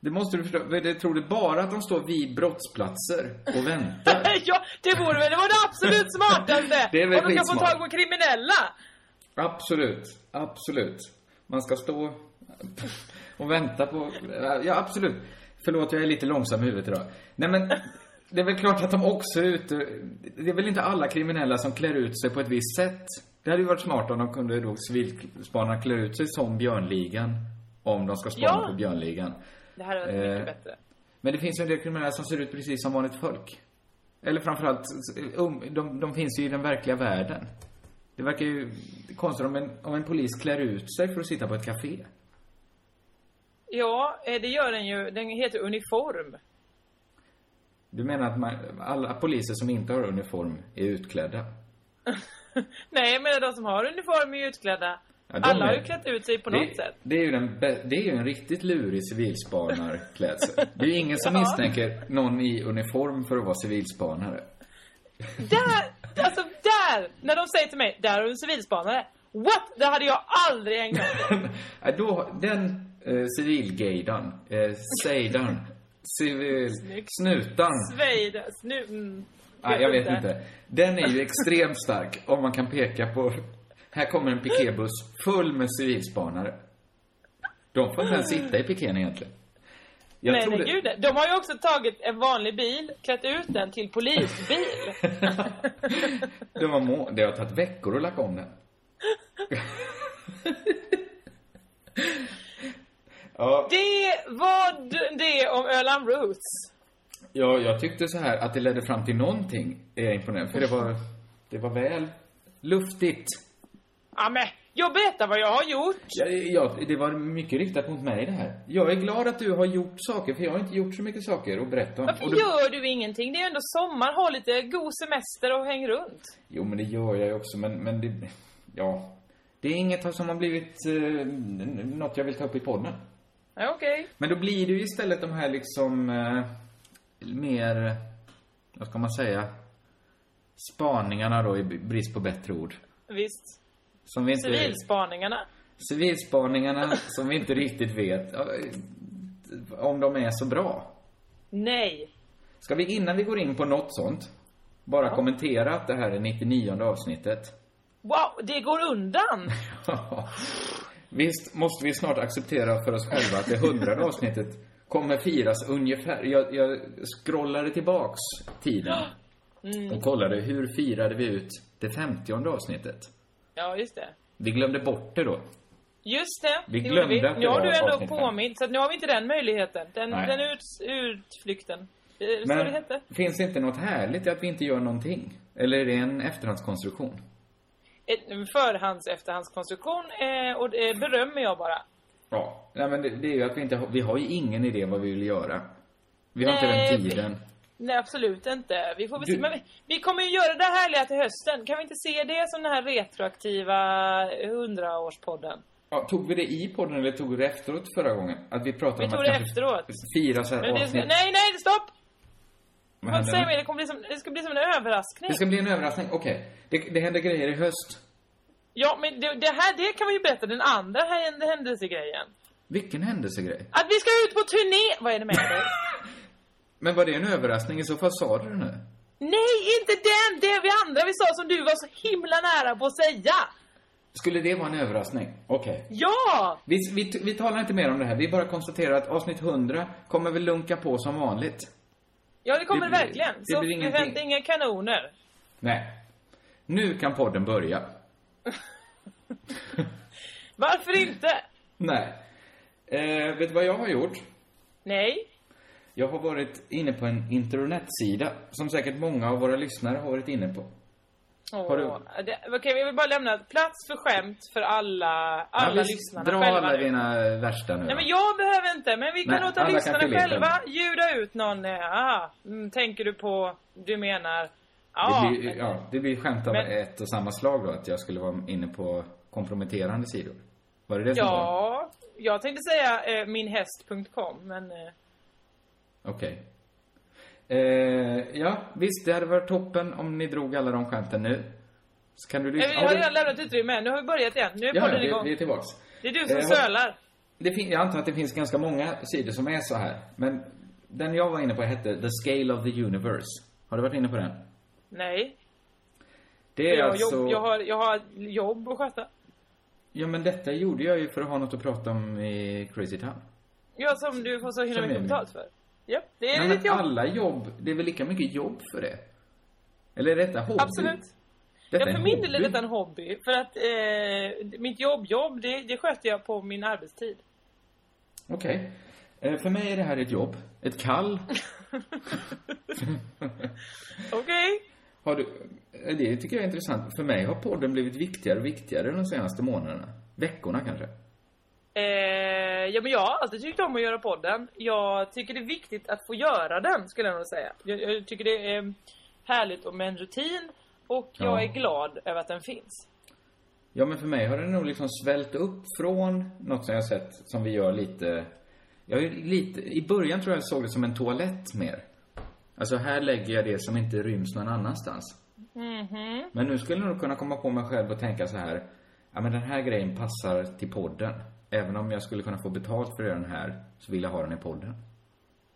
Det måste du förstå. Det tror du bara att de står vid brottsplatser och väntar? (laughs) ja, det vore väl det var det absolut smartaste! Det är väl Om de kan få tag på kriminella! absolut. Absolut. Man ska stå (laughs) och vänta på... Ja, absolut. Förlåt, jag är lite långsam i huvudet idag. Nej, men det är väl klart att de också är ute... Det är väl inte alla kriminella som klär ut sig på ett visst sätt. Det hade ju varit smart om de kunde då civilspanarna klä ut sig som Björnligan. Om de ska spana Ja. på Björnligan. Det här är Eh, mycket bättre. Men det finns ju en del kriminella som ser ut precis som vanligt folk. Eller framförallt, um, de, de finns ju i den verkliga världen. Det verkar ju konstigt om en, om en polis klär ut sig för att sitta på ett café. Ja, eh, det gör den ju. Den heter uniform. Du menar att man, alla poliser som inte har uniform är utklädda? (laughs) Nej, men de som har uniform är utklädda. Ja, Alla har är- ju klätt ut sig på det, något sätt. Det är ju den, det är ju en riktigt lurig civilspanarklädsel. (laughs) Det är ju ingen som Ja. misstänker någon i uniform för att vara civilspanare. Där! Alltså där! När de säger till mig, där har du en civilspanare. What? Det hade jag aldrig ägnat mig. (laughs) Då, den eh, civilgaydan, eh, sejdan, civil, snutan. Svejdas. Nu... Mm, Nej, jag vet inte. Den är ju extremt stark om man kan peka på... Här kommer en piketbuss full med civilspanare. De får inte ens sitta i pikén egentligen. Jag nej, det- gud. De har ju också tagit en vanlig bil, klätt ut den till polisbil. (laughs) De har må... Det har tagit veckor att lacka om den. (laughs) ja, Det var det om Öland Roots. ja, jag tyckte så här att det ledde fram till någonting är jag imponerad. För det var, det var väl luftigt. Ja, men jag berättar vad jag har gjort. Ja, ja, det var mycket riktat mot mig det här. Jag är glad att du har gjort saker, för jag har inte gjort så mycket saker att berätta om. Varför du- gör du ingenting? Det är ju ändå sommar, ha lite god semester och häng runt. Jo, men det gör jag ju också, men, men det... Ja. Det är inget som har blivit eh, något jag vill ta upp i podden. Ja, okej. Men då blir det ju istället de här liksom eh, mer, vad ska man säga, spaningarna då i brist på bättre ord. Visst. Som vi inte... Civilspaningarna. Civilspaningarna som vi inte riktigt vet om de är så bra. Nej. Ska vi innan vi går in på något sånt bara kommentera att det här är 99 avsnittet? Wow, det går undan! (laughs) Visst måste vi snart acceptera för oss själva att det hundrade (laughs) avsnittet kommer firas ungefär. Jag, jag scrollade tillbaks tiden (gasps) och kollade hur firade vi ut det femtionde avsnittet. Ja, just det. Vi glömde bort det då. Just det. Vi det att det Nu har du ändå påmint, så att nu har vi inte den möjligheten. Den, Nej. den ut, utflykten. Så det Men hette. finns det inte något härligt i att vi inte gör någonting? Eller är det en efterhandskonstruktion? En förhands efterhandskonstruktion eh, och det berömmer jag bara. Ja. Nej, men det, det är ju att vi inte har, vi har ju ingen idé vad vi vill göra. Vi har inte Nej, den vi- tiden. Nej, absolut inte. Vi får väl se. Men vi, vi kommer ju göra det härliga till hösten. Kan vi inte se det som den här retroaktiva hundraårspodden? Ja, tog vi det i podden eller tog vi det efteråt förra gången? Att vi pratade Vi om tog att det efteråt. fira så här Men det avsnitt. nej, nej, stopp! Vad Vad nu? vi? Det, kommer bli som, det ska bli som en överraskning. Det ska bli en överraskning. Okej. Det, det händer grejer i höst. Ja, men det, det här det kan vi ju berätta. Den andra händelsegrejen. Vilken händelsegrej? Att vi ska ut på turné! Vad är det med dig? (laughs) Men var det en överraskning? I så fall sa du det nu. Nej, inte den! Det vi andra vi sa som du var så himla nära på att säga. Skulle det vara en överraskning? Okej. Ja! Vi, vi, vi talar inte mer om det här. Vi bara konstaterar att avsnitt 100 kommer väl lunka på som vanligt. Ja, det kommer Det det, blir- verkligen. det så blir ingenting. förvänta inga kanoner. Nej. Nu kan podden börja. (laughs) Varför inte? Nej. Eh, vet du vad jag har gjort? Nej. Jag har varit inne på en internetsida som säkert många av våra lyssnare har varit inne på. Åh, Har du- det, okej, vi vill bara lämna plats för skämt för alla, alla Ja, visst, lyssnarna Dra själva. alla nu. dina värsta nu Nej men jag behöver inte, men vi kan Nej, låta alla kan lyssnarna in själva ljuda ut någon, mm, tänker du på, du menar, ja. det, blir, men- ja, det blir skämt av Men- ett och samma slag då, att jag skulle vara inne på komprometterande sidor. Var det det som var? Ja, jag tänkte säga eh, minhäst.com, men... Eh, Okej. Eh, ja, visst, det hade varit toppen om ni drog alla de skämten nu. Så kan du nej, lyssna. vi har redan lämnat utrymme, nu har vi börjat igen. Nu är Ja, podden vi, igång. vi är tillbaks. Det är du som Eh, sölar. Det fin- jag antar att det finns ganska många sidor som är så här. Men den jag var inne på hette The Scale of the Universe. Har du varit inne på den? Nej. Det är jag, alltså... jobb, jag, har, jag har jobb att sköta. Ja, men detta gjorde jag ju för att ha något att prata om i Crazy Town. Ja, som du får så himla mycket betalt för. Ja, det är Nej, ditt jobb. alla jobb, det är väl lika mycket jobb för det? Eller är detta hobby? Absolut. Detta ja, är för min del är detta en hobby. För att eh, mitt jobb, jobb, det, det sköter jag på min arbetstid. Okej. Eh, för mig är det här ett jobb. Ett kall. (laughs) Okej? Du... eh, Det tycker jag är intressant. För mig har podden blivit viktigare och viktigare de senaste månaderna. Veckorna kanske. Eh, ja, men jag har alltid tyckt om att göra podden. Jag tycker det är viktigt att få göra den, skulle jag nog säga. Jag, jag tycker det är härligt och med en rutin. Och jag Ja. är glad över att den finns. Ja, men för mig har den nog liksom svällt upp från något som jag har sett som vi gör lite... Jag är lite... I början tror jag jag såg det som en toalett mer. Alltså, här lägger jag det som inte ryms någon annanstans. Mhm. Men nu skulle jag nog kunna komma på mig själv och tänka så här. Ja, men den här grejen passar till podden. Även om jag skulle kunna få betalt för att göra den här, så vill jag ha den i podden.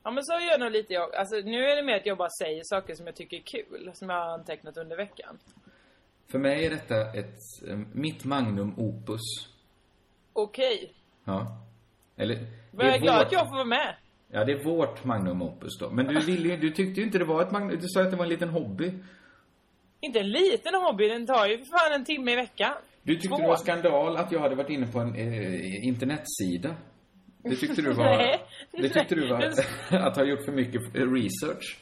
Ja men så gör nog lite jag. Alltså nu är det mer att jag bara säger saker som jag tycker är kul. Som jag har antecknat under veckan. För mig är detta ett, eh, mitt magnum opus. Okej. Ja. Eller, Men jag är glad vårt- att jag får vara med. Ja, det är vårt magnum opus då. Men du ville ju, du tyckte ju inte det var ett magnum, du sa att det var en liten hobby. Inte en liten hobby, den tar ju för fan en timme i veckan. Du tyckte Två. det var skandal att jag hade varit inne på en eh, internetsida. Det tyckte du var... Nej. Det tyckte du var (laughs) att ha gjort för mycket research.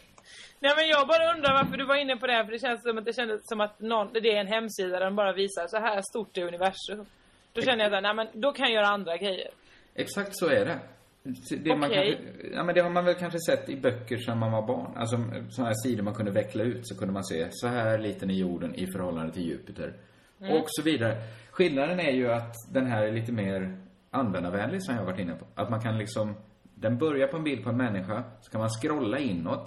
Nej men jag bara undrar varför du var inne på det här, för det känns som att det kändes som att någon, det är en hemsida där de bara visar så här stort är universum. Då känner jag att, nej men då kan jag göra andra grejer. Exakt så är det. Det, Okej. kanske, ja, men det har man väl kanske sett i böcker sedan man var barn. Alltså sådana här sidor man kunde veckla ut så kunde man se så här liten är jorden i förhållande till Jupiter. Mm. Och så vidare. Skillnaden är ju att den här är lite mer användarvänlig som jag har varit inne på. Att man kan liksom, den börjar på en bild på en människa, så kan man scrolla inåt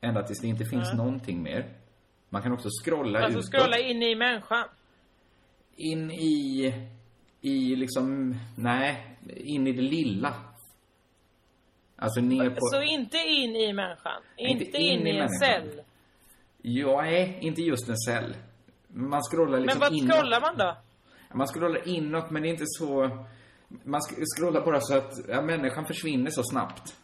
ända tills det inte finns Mm. någonting mer. Man kan också scrolla Alltså utåt. scrolla in i människan. In i... i liksom, nej, in i det lilla. Alltså ner på... Så inte in i människan? Inte, in, i en människan. cell? Ja, nej, inte just en cell. Man scrollar liksom Men vad inåt. scrollar man då? Man scrollar inåt, men det är inte så... Man scrollar bara så att ja, människan försvinner så snabbt.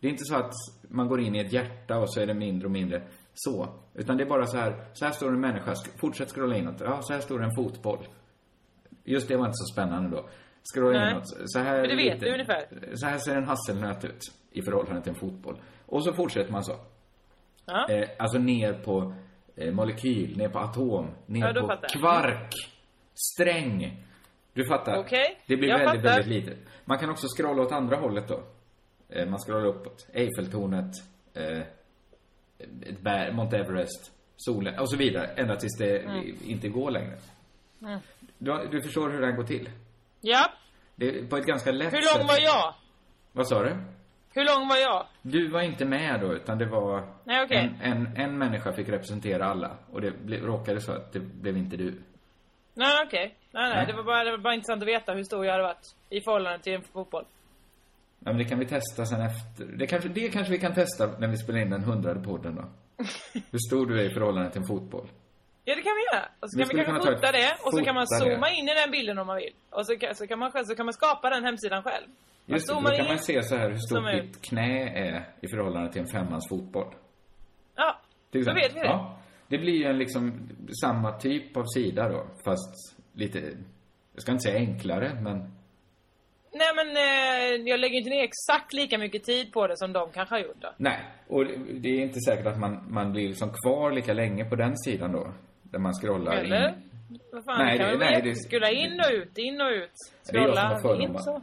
Det är inte så att man går in i ett hjärta och så är det mindre och mindre så. Utan det är bara så här, så här står en människa, sk- fortsätt scrolla inåt. Ja, så här står en fotboll. Just det var inte så spännande då. Scrolla Nej. inåt. Så här Men det vet lite- du ungefär. Så här ser en hasselnöt ut i förhållande till en fotboll. Och så fortsätter man så. Ja. Eh, alltså ner på eh, molekyl, ner på atom, ner Ja, på fattar kvark, sträng. Du fattar? Okej, Det blir jag väldigt, fattar. väldigt litet. Man kan också scrolla åt andra hållet då. Eh, man scrollar uppåt. Eiffeltornet, eh, ett berg, Mount Everest, solen och så vidare. Ända tills det Mm. inte går längre. Du, du förstår hur det här går till? Ja. Det på ett ganska lätt Hur sätt. lång var jag? Vad sa du? Hur lång var jag? Du var inte med då, utan det var... Nej, okej. en, en, en människa fick representera alla. Och det ble, råkade så att det blev inte du. Nej, okej. Nej, nej, Nej. Det, var bara, det var bara intressant att veta hur stor jag hade varit i förhållande till en fotboll. Ja, men det kan vi testa sen efter. Det kanske, det kanske vi kan testa när vi spelar in den hundrade podden då. (laughs) Hur stor du är i förhållande till en fotboll. Ja, det kan vi göra. Och så Vi kan vi kanske fota det och så kan man fota det. zooma in i den bilden om man vill. Och så så kan, man, så kan man skapa den hemsidan själv. Just det, då kan in. man se så här hur stort ditt knä är i förhållande till en femmans fotboll. Ja, då vet vi det. Ja. Det blir ju en liksom samma typ av sida då, fast lite, jag ska inte säga enklare, men Nej, men eh, jag lägger inte ner exakt lika mycket tid på det som de kanske har gjort då. nej. Och det- det är inte säkert att man, man blir liksom kvar lika länge på den sidan då. Där man scrollar Eller? in. Vad fan, Nej, nej, kan det- nej, det- Skulle in och ut, in och ut. Det är jag som har Scrolla, fördomar.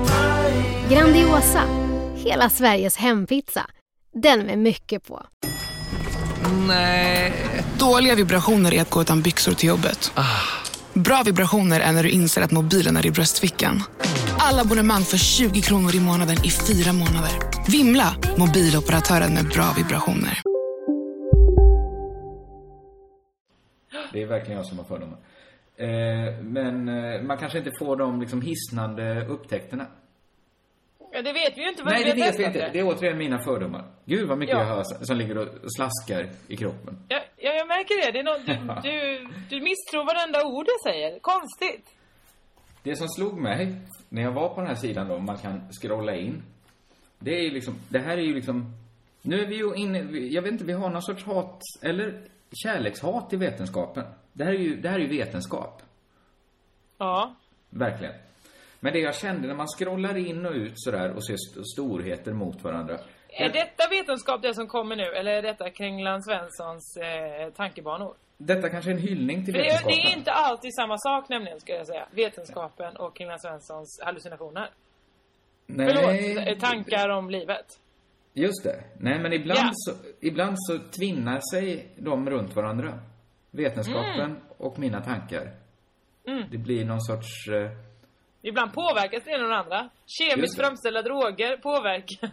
Grandiosa, hela Sveriges hempizza. Den med mycket på. Nej. Dåliga vibrationer är att gå utan byxor till jobbet. Bra vibrationer är när du inser att mobilen är i bröstfickan. Alla abonnemang för 20 kronor i månaden i fyra månader. Vimla! Mobiloperatören med bra vibrationer. Det är verkligen jag som har fördomar. Eh, men eh, man kanske inte får de liksom hisnande upptäckterna. Ja, det vet vi ju inte. vad Nej, det vet vi inte. Det är återigen mina fördomar. Gud vad mycket Ja. jag hör som ligger och slaskar i kroppen. Ja, ja, jag märker det. det är något, du, (laughs) du, du misstror varenda ord jag säger. Konstigt. Det som slog mig när jag var på den här sidan då, man kan scrolla in. Det är ju liksom, det här är ju liksom, nu är vi ju inne, jag vet inte, vi har någon sorts hat, eller kärlekshat i vetenskapen. Det här är ju, det här är ju vetenskap. Ja. Verkligen. Men det jag kände när man scrollar in och ut sådär och ser st- storheter mot varandra. Är detta vetenskap det som kommer nu? Eller är detta Kringland Svenssons eh, tankebanor? Detta kanske är en hyllning till vetenskapen. det är inte alltid samma sak nämligen, ska jag säga. Vetenskapen och Kringland Svenssons hallucinationer. Nej, Förlåt, eh, tankar om livet. just det. Nej, men ibland, Ja. så, ibland så tvinnar sig de runt varandra. Vetenskapen Mm. och mina tankar. Mm. Det blir någon sorts... Eh, Ibland påverkas det ena och det andra. Kemiskt framställda droger påverkar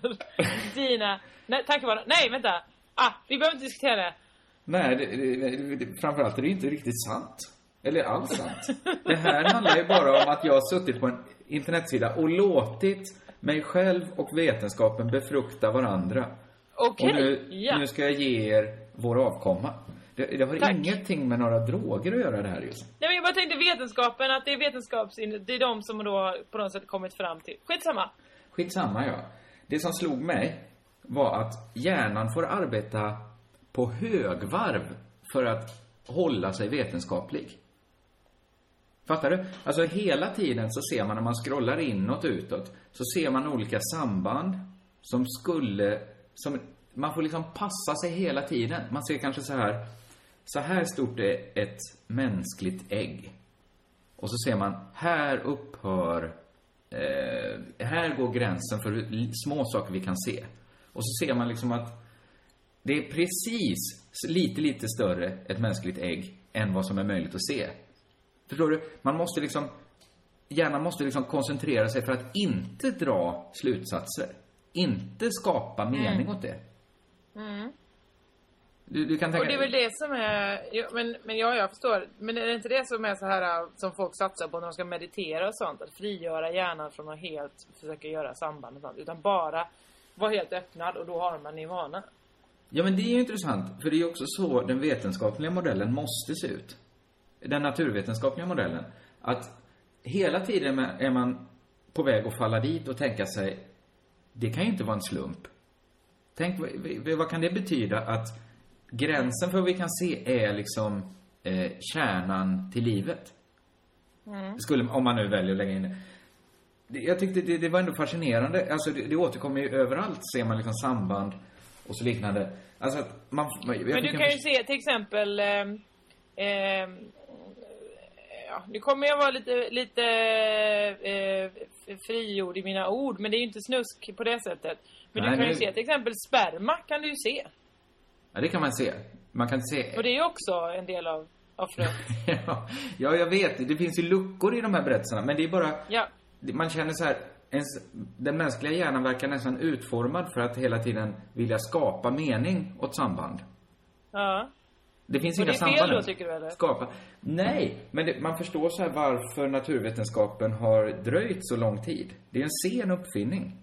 (laughs) dina... Nej, tankebanor. Nej, vänta. Ah, vi behöver inte diskutera det. nej, det, det, det, framförallt är det inte riktigt sant. Eller alls sant. (laughs) Det här handlar ju bara om att jag har suttit på en internetsida och låtit mig själv och vetenskapen befrukta varandra. Okej, Och nu, ja. nu ska jag ge er vår avkomma. Det, det har Tack. ingenting med några droger att göra det här just. Nej men jag bara tänkte vetenskapen, att det är vetenskaps... Det är de som då på något sätt kommit fram till. Skitsamma. Skitsamma ja. Det som slog mig var att hjärnan får arbeta på högvarv för att hålla sig vetenskaplig. Fattar du? Alltså hela tiden så ser man när man scrollar inåt utåt så ser man olika samband som skulle, som, man får liksom passa sig hela tiden. Man ser kanske så här så här stort är ett mänskligt ägg. Och så ser man, här upphör, eh, här går gränsen för hur små saker vi kan se. Och så ser man liksom att det är precis lite, lite större, ett mänskligt ägg, än vad som är möjligt att se. Förstår du? Man måste liksom, hjärnan måste liksom koncentrera sig för att inte dra slutsatser. Inte skapa mening Mm. åt det. Mm. Du, du kan tänka Och det är väl det som är, men, men ja, jag förstår. Men är det inte det som är så här äh, som folk satsar på när de ska meditera och sånt? Att frigöra hjärnan från att helt försöka göra samband och sånt. Utan bara vara helt öppnad och då har man nirvana. Ja, men det är ju intressant, för det är också så den vetenskapliga modellen måste se ut. Den naturvetenskapliga modellen. Att hela tiden är man på väg att falla dit och tänka sig, det kan ju inte vara en slump. Tänk, vad kan det betyda att gränsen för vad vi kan se är liksom eh, kärnan till livet? Mm. Skulle, om man nu väljer att lägga in det. Jag tyckte det, det var ändå fascinerande. Alltså det, det återkommer ju överallt, ser man liksom samband och så liknande. Alltså att man... Men du en kan ju se till exempel ehm, ehm, Ja, nu kommer jag vara lite, lite eh, frigjord i mina ord, men det är ju inte snusk på det sättet. Men Nej, du kan men ju se till exempel sperma kan du ju se. Ja, det kan man se. Man kan se... Och det är ju också en del av, av (laughs) ja, ja, jag vet. Det finns ju luckor i de här berättelserna, men det är bara... Ja. Man känner så här, ens, den mänskliga hjärnan verkar nästan utformad för att hela tiden vilja skapa mening åt samband. Ja. Det finns Och inga det är fel samband. då, tycker du, eller? Skapa. Nej, men det, man förstår så här varför naturvetenskapen har dröjt så lång tid. Det är en sen uppfinning,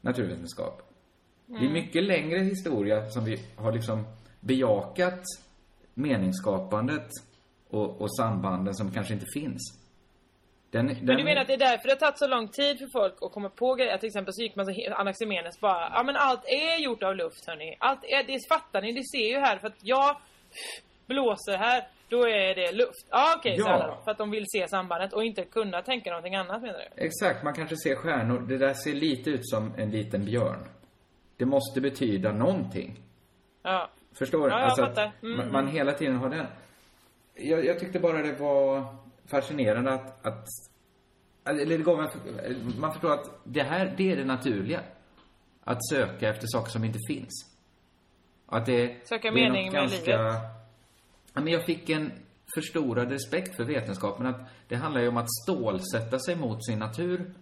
naturvetenskap. Det är Mm. mycket längre historia som vi har liksom bejakat meningsskapandet och, och sambanden som kanske inte finns. Den, Men den, du menar att det är därför det har tagit så lång tid för folk att komma på grejer? Till exempel så gick man så Anaximenes bara, ja men allt är gjort av luft hörni. Allt är, det fattar ni, det ser ju här för att jag blåser här, då är det luft. Ja okej, Ja. alla då. För att de vill se sambandet och inte kunna tänka någonting annat menar du? Exakt, man kanske ser stjärnor. Det där ser lite ut som en liten björn. Det måste betyda någonting. Ja. Förstår du? Ja, jag Alltså att fattar. Mm, man, man mm. hela tiden har den. Jag, jag tyckte bara det var fascinerande att, att eller det gav en, man förstår att det här, det är det naturliga. Att söka efter saker som inte finns. Att det, Söka det är mening med ganska, livet. Ja, men jag fick en förstorad respekt för vetenskapen. Att det handlar ju om att stålsätta sig mot sin natur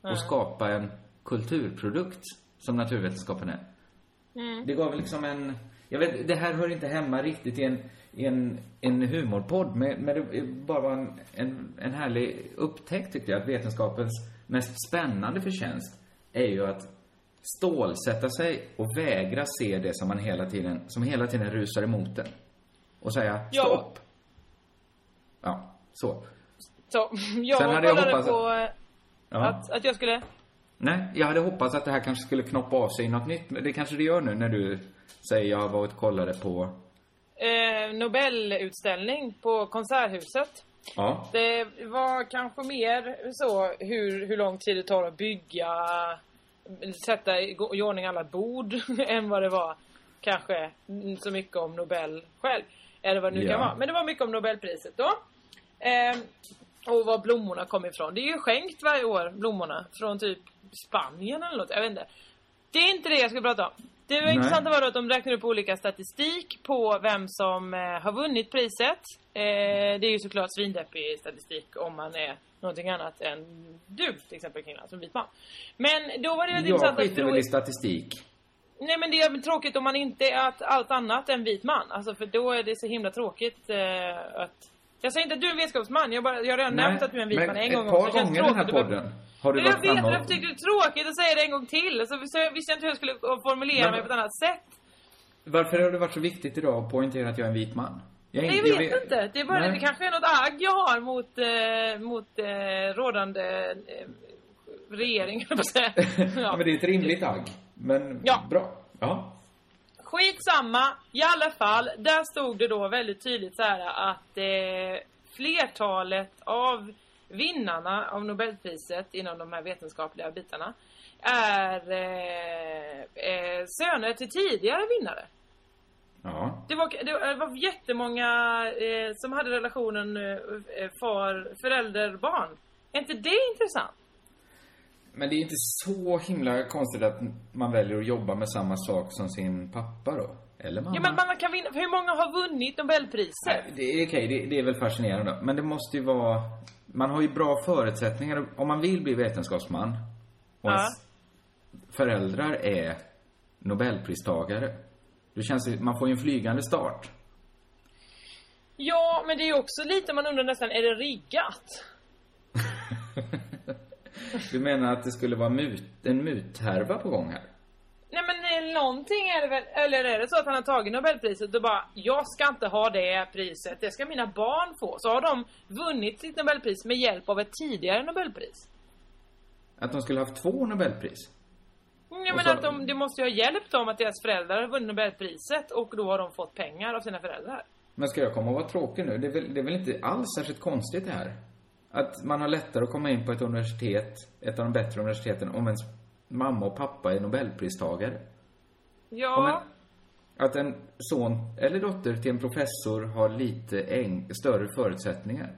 och Ja. skapa en kulturprodukt som naturvetenskapen är. Mm. Det gav liksom en... Jag vet, det här hör inte hemma riktigt i en, i en, en humorpodd, men, men det bara var en, en, en härlig upptäckt tyckte jag. Att vetenskapens mest spännande förtjänst är ju att stålsätta sig och vägra se det som man hela tiden, som hela tiden rusar emot den. Och säga Ja. stopp. Ja, så. Så, (laughs) jag Sen hade jag hoppats på Ja. att, att jag skulle... Nej, jag hade hoppats att det här kanske skulle knoppa av sig något nytt, men det kanske det gör nu när du säger jag har varit kollade på... Eh, Nobelutställning på Konserthuset. Ja. Det var kanske mer så hur, hur lång tid det tar att bygga, sätta i i ordning alla bord (laughs) än vad det var kanske så mycket om Nobel själv. Eller vad det nu Ja. kan vara. Men det var mycket om Nobelpriset då. Ehm, och var blommorna kom ifrån. Det är ju skänkt varje år, blommorna. Från typ Spanien eller något. Jag vet inte. Det är inte det jag ska prata om. Det var intressanta var då att de räknade upp olika statistik på vem som eh, har vunnit priset. Eh, det är ju såklart svindeppig statistik om man är någonting annat än du till exempel Kringlan, som vit man. Men då var det väldigt Jag intressant att skiter väl i statistik. Nej men det är tråkigt om man inte är att allt annat än vit man. Alltså för då är det så himla tråkigt eh, att... Jag säger inte att du är en vetenskapsman, jag, bara, jag har redan Nej, nämnt att du är en vit men man en ett gång par också. Det känns gånger i den här podden har du jag varit vet, framme jag tyckte det är tråkigt att säga det en gång till. Så, så jag visste inte hur jag skulle formulera Men- mig på ett annat sätt. Varför har det varit så viktigt idag att poängtera att jag är en vit man? Jag, Nej, inte- jag vet inte. Det är bara Nej. det kanske är något agg jag har mot, eh, mot eh, rådande eh, regering, (laughs) jag. (laughs) Ja. men det är ett rimligt agg. Men Ja. bra. Ja. Skitsamma, i alla fall. Där stod det då väldigt tydligt så här att eh, flertalet av vinnarna av Nobelpriset inom de här vetenskapliga bitarna är eh, eh, söner till tidigare vinnare. Ja. Det var, det var- jättemånga eh, som hade relationen eh, far, förälder, barn. Är inte det intressant? Men det är inte så himla konstigt att man väljer att jobba med samma sak som sin pappa då? Eller mamma? Ja, men man kan vinna, hur många har vunnit Nobelpriset? Det är okej, det, det är väl fascinerande. Men det måste ju vara... Man har ju bra förutsättningar. Om man vill bli vetenskapsman och Ja. föräldrar är Nobelpristagare. Det känns man får ju en flygande start. Ja, men det är också lite, man undrar nästan, är det riggat? (laughs) Du menar att det skulle vara mut, en muthärva på gång här? Nej men eh, någonting är det väl, eller är det så att han har tagit Nobelpriset och bara Jag ska inte ha det priset, det ska mina barn få. Så har de vunnit sitt Nobelpris med hjälp av ett tidigare Nobelpris. Att de skulle haft två Nobelpris? Mm, Och menar så- att de, det måste ju ha hjälpt dem att deras föräldrar har vunnit Nobelpriset och då har de fått pengar av sina föräldrar. Men ska jag komma och vara tråkig nu? Det är, väl, det är väl inte alls särskilt konstigt det här? Att man har lättare att komma in på ett universitet, ett av de bättre universiteten, om ens mamma och pappa är Nobelpristagare. Ja, en, att en son eller dotter till en professor har lite äng, större förutsättningar.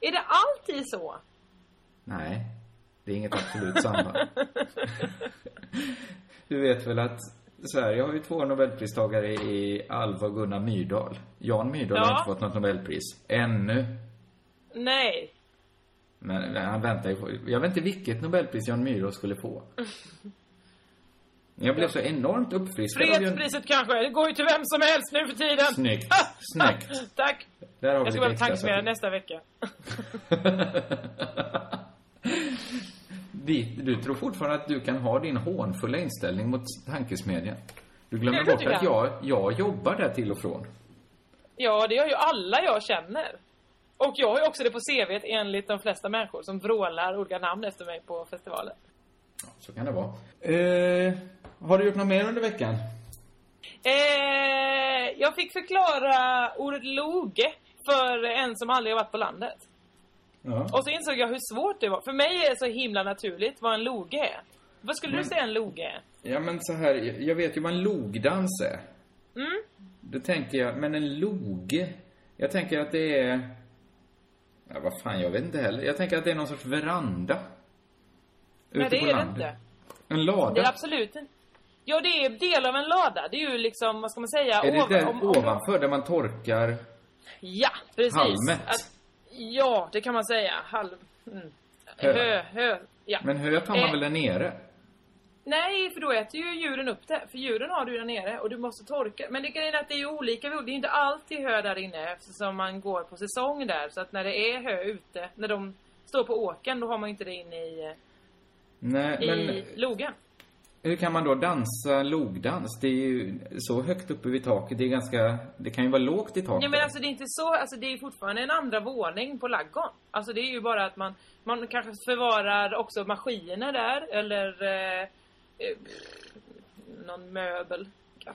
är det alltid så? Nej, det är inget absolut samband. (laughs) Du vet väl att Sverige har ju två Nobelpristagare i Alva och Gunnar Myrdal. Jan Myrdal har Ja. inte fått något Nobelpris. Ännu. Nej. Men han väntar ju på... Jag vet inte vilket Nobelpris Jan Myrdal skulle få. Jag blev så enormt uppfriskad av Jan... Fredspriset kanske, det går ju till vem som helst nu för tiden. Snyggt. (laughs) Snyggt. Tack. Där har vi Jag ska extra tankesmedja nästa vecka. (laughs) Du tror fortfarande att du kan ha din hånfulla inställning mot tankesmedjan. Du glömmer bort att jag, jag jobbar där till och från. Ja, det gör ju alla jag känner. Och jag har ju också det på CVt enligt de flesta människor som vrålar olika namn efter mig på festivalen. Så kan det vara. Eh, har du gjort något mer under veckan? Eh, jag fick förklara ordet loge för en som aldrig har varit på landet. Ja. Och så insåg jag hur svårt det var. För mig är det så himla naturligt vad en loge är. Vad skulle Men- du säga en loge är? Ja, men så här, jag- jag vet ju vad en logdans är. Mm? Då tänker jag, men en loge? Jag tänker att det är... Ja, vad fan, jag vet inte heller. Jag tänker att det är någon sorts veranda. Nej, Ute det på är det landet. inte. En lada? Det är absolut inte. Ja, det är del av en lada. Det är ju liksom, vad ska man säga? Är det där om- om- ovanför, där man torkar... Ja, precis. Halmet. Att, ja, det kan man säga. Halv... Mm. Hö. Hö. Hö. Ja. Men hö tar man Eh, väl där nere? Nej, för då äter ju djuren upp det. För djuren har du där nere och du måste torka. Men det grejen är att det är olika. Det är inte alltid hö där inne eftersom man går på säsong där. Så att när det är hö ute, när de står på åken, då har man inte det inne i, Nej, i men logen. hur kan man då dansa logdans? Det är ju så högt uppe vid taket. Det är ganska... Det kan ju vara lågt i taket. Ja men alltså det är inte så, alltså det är fortfarande en andra våning på laggon. Alltså det är ju bara att man, man kanske förvarar också maskiner där eller eh, eh, någon möbel.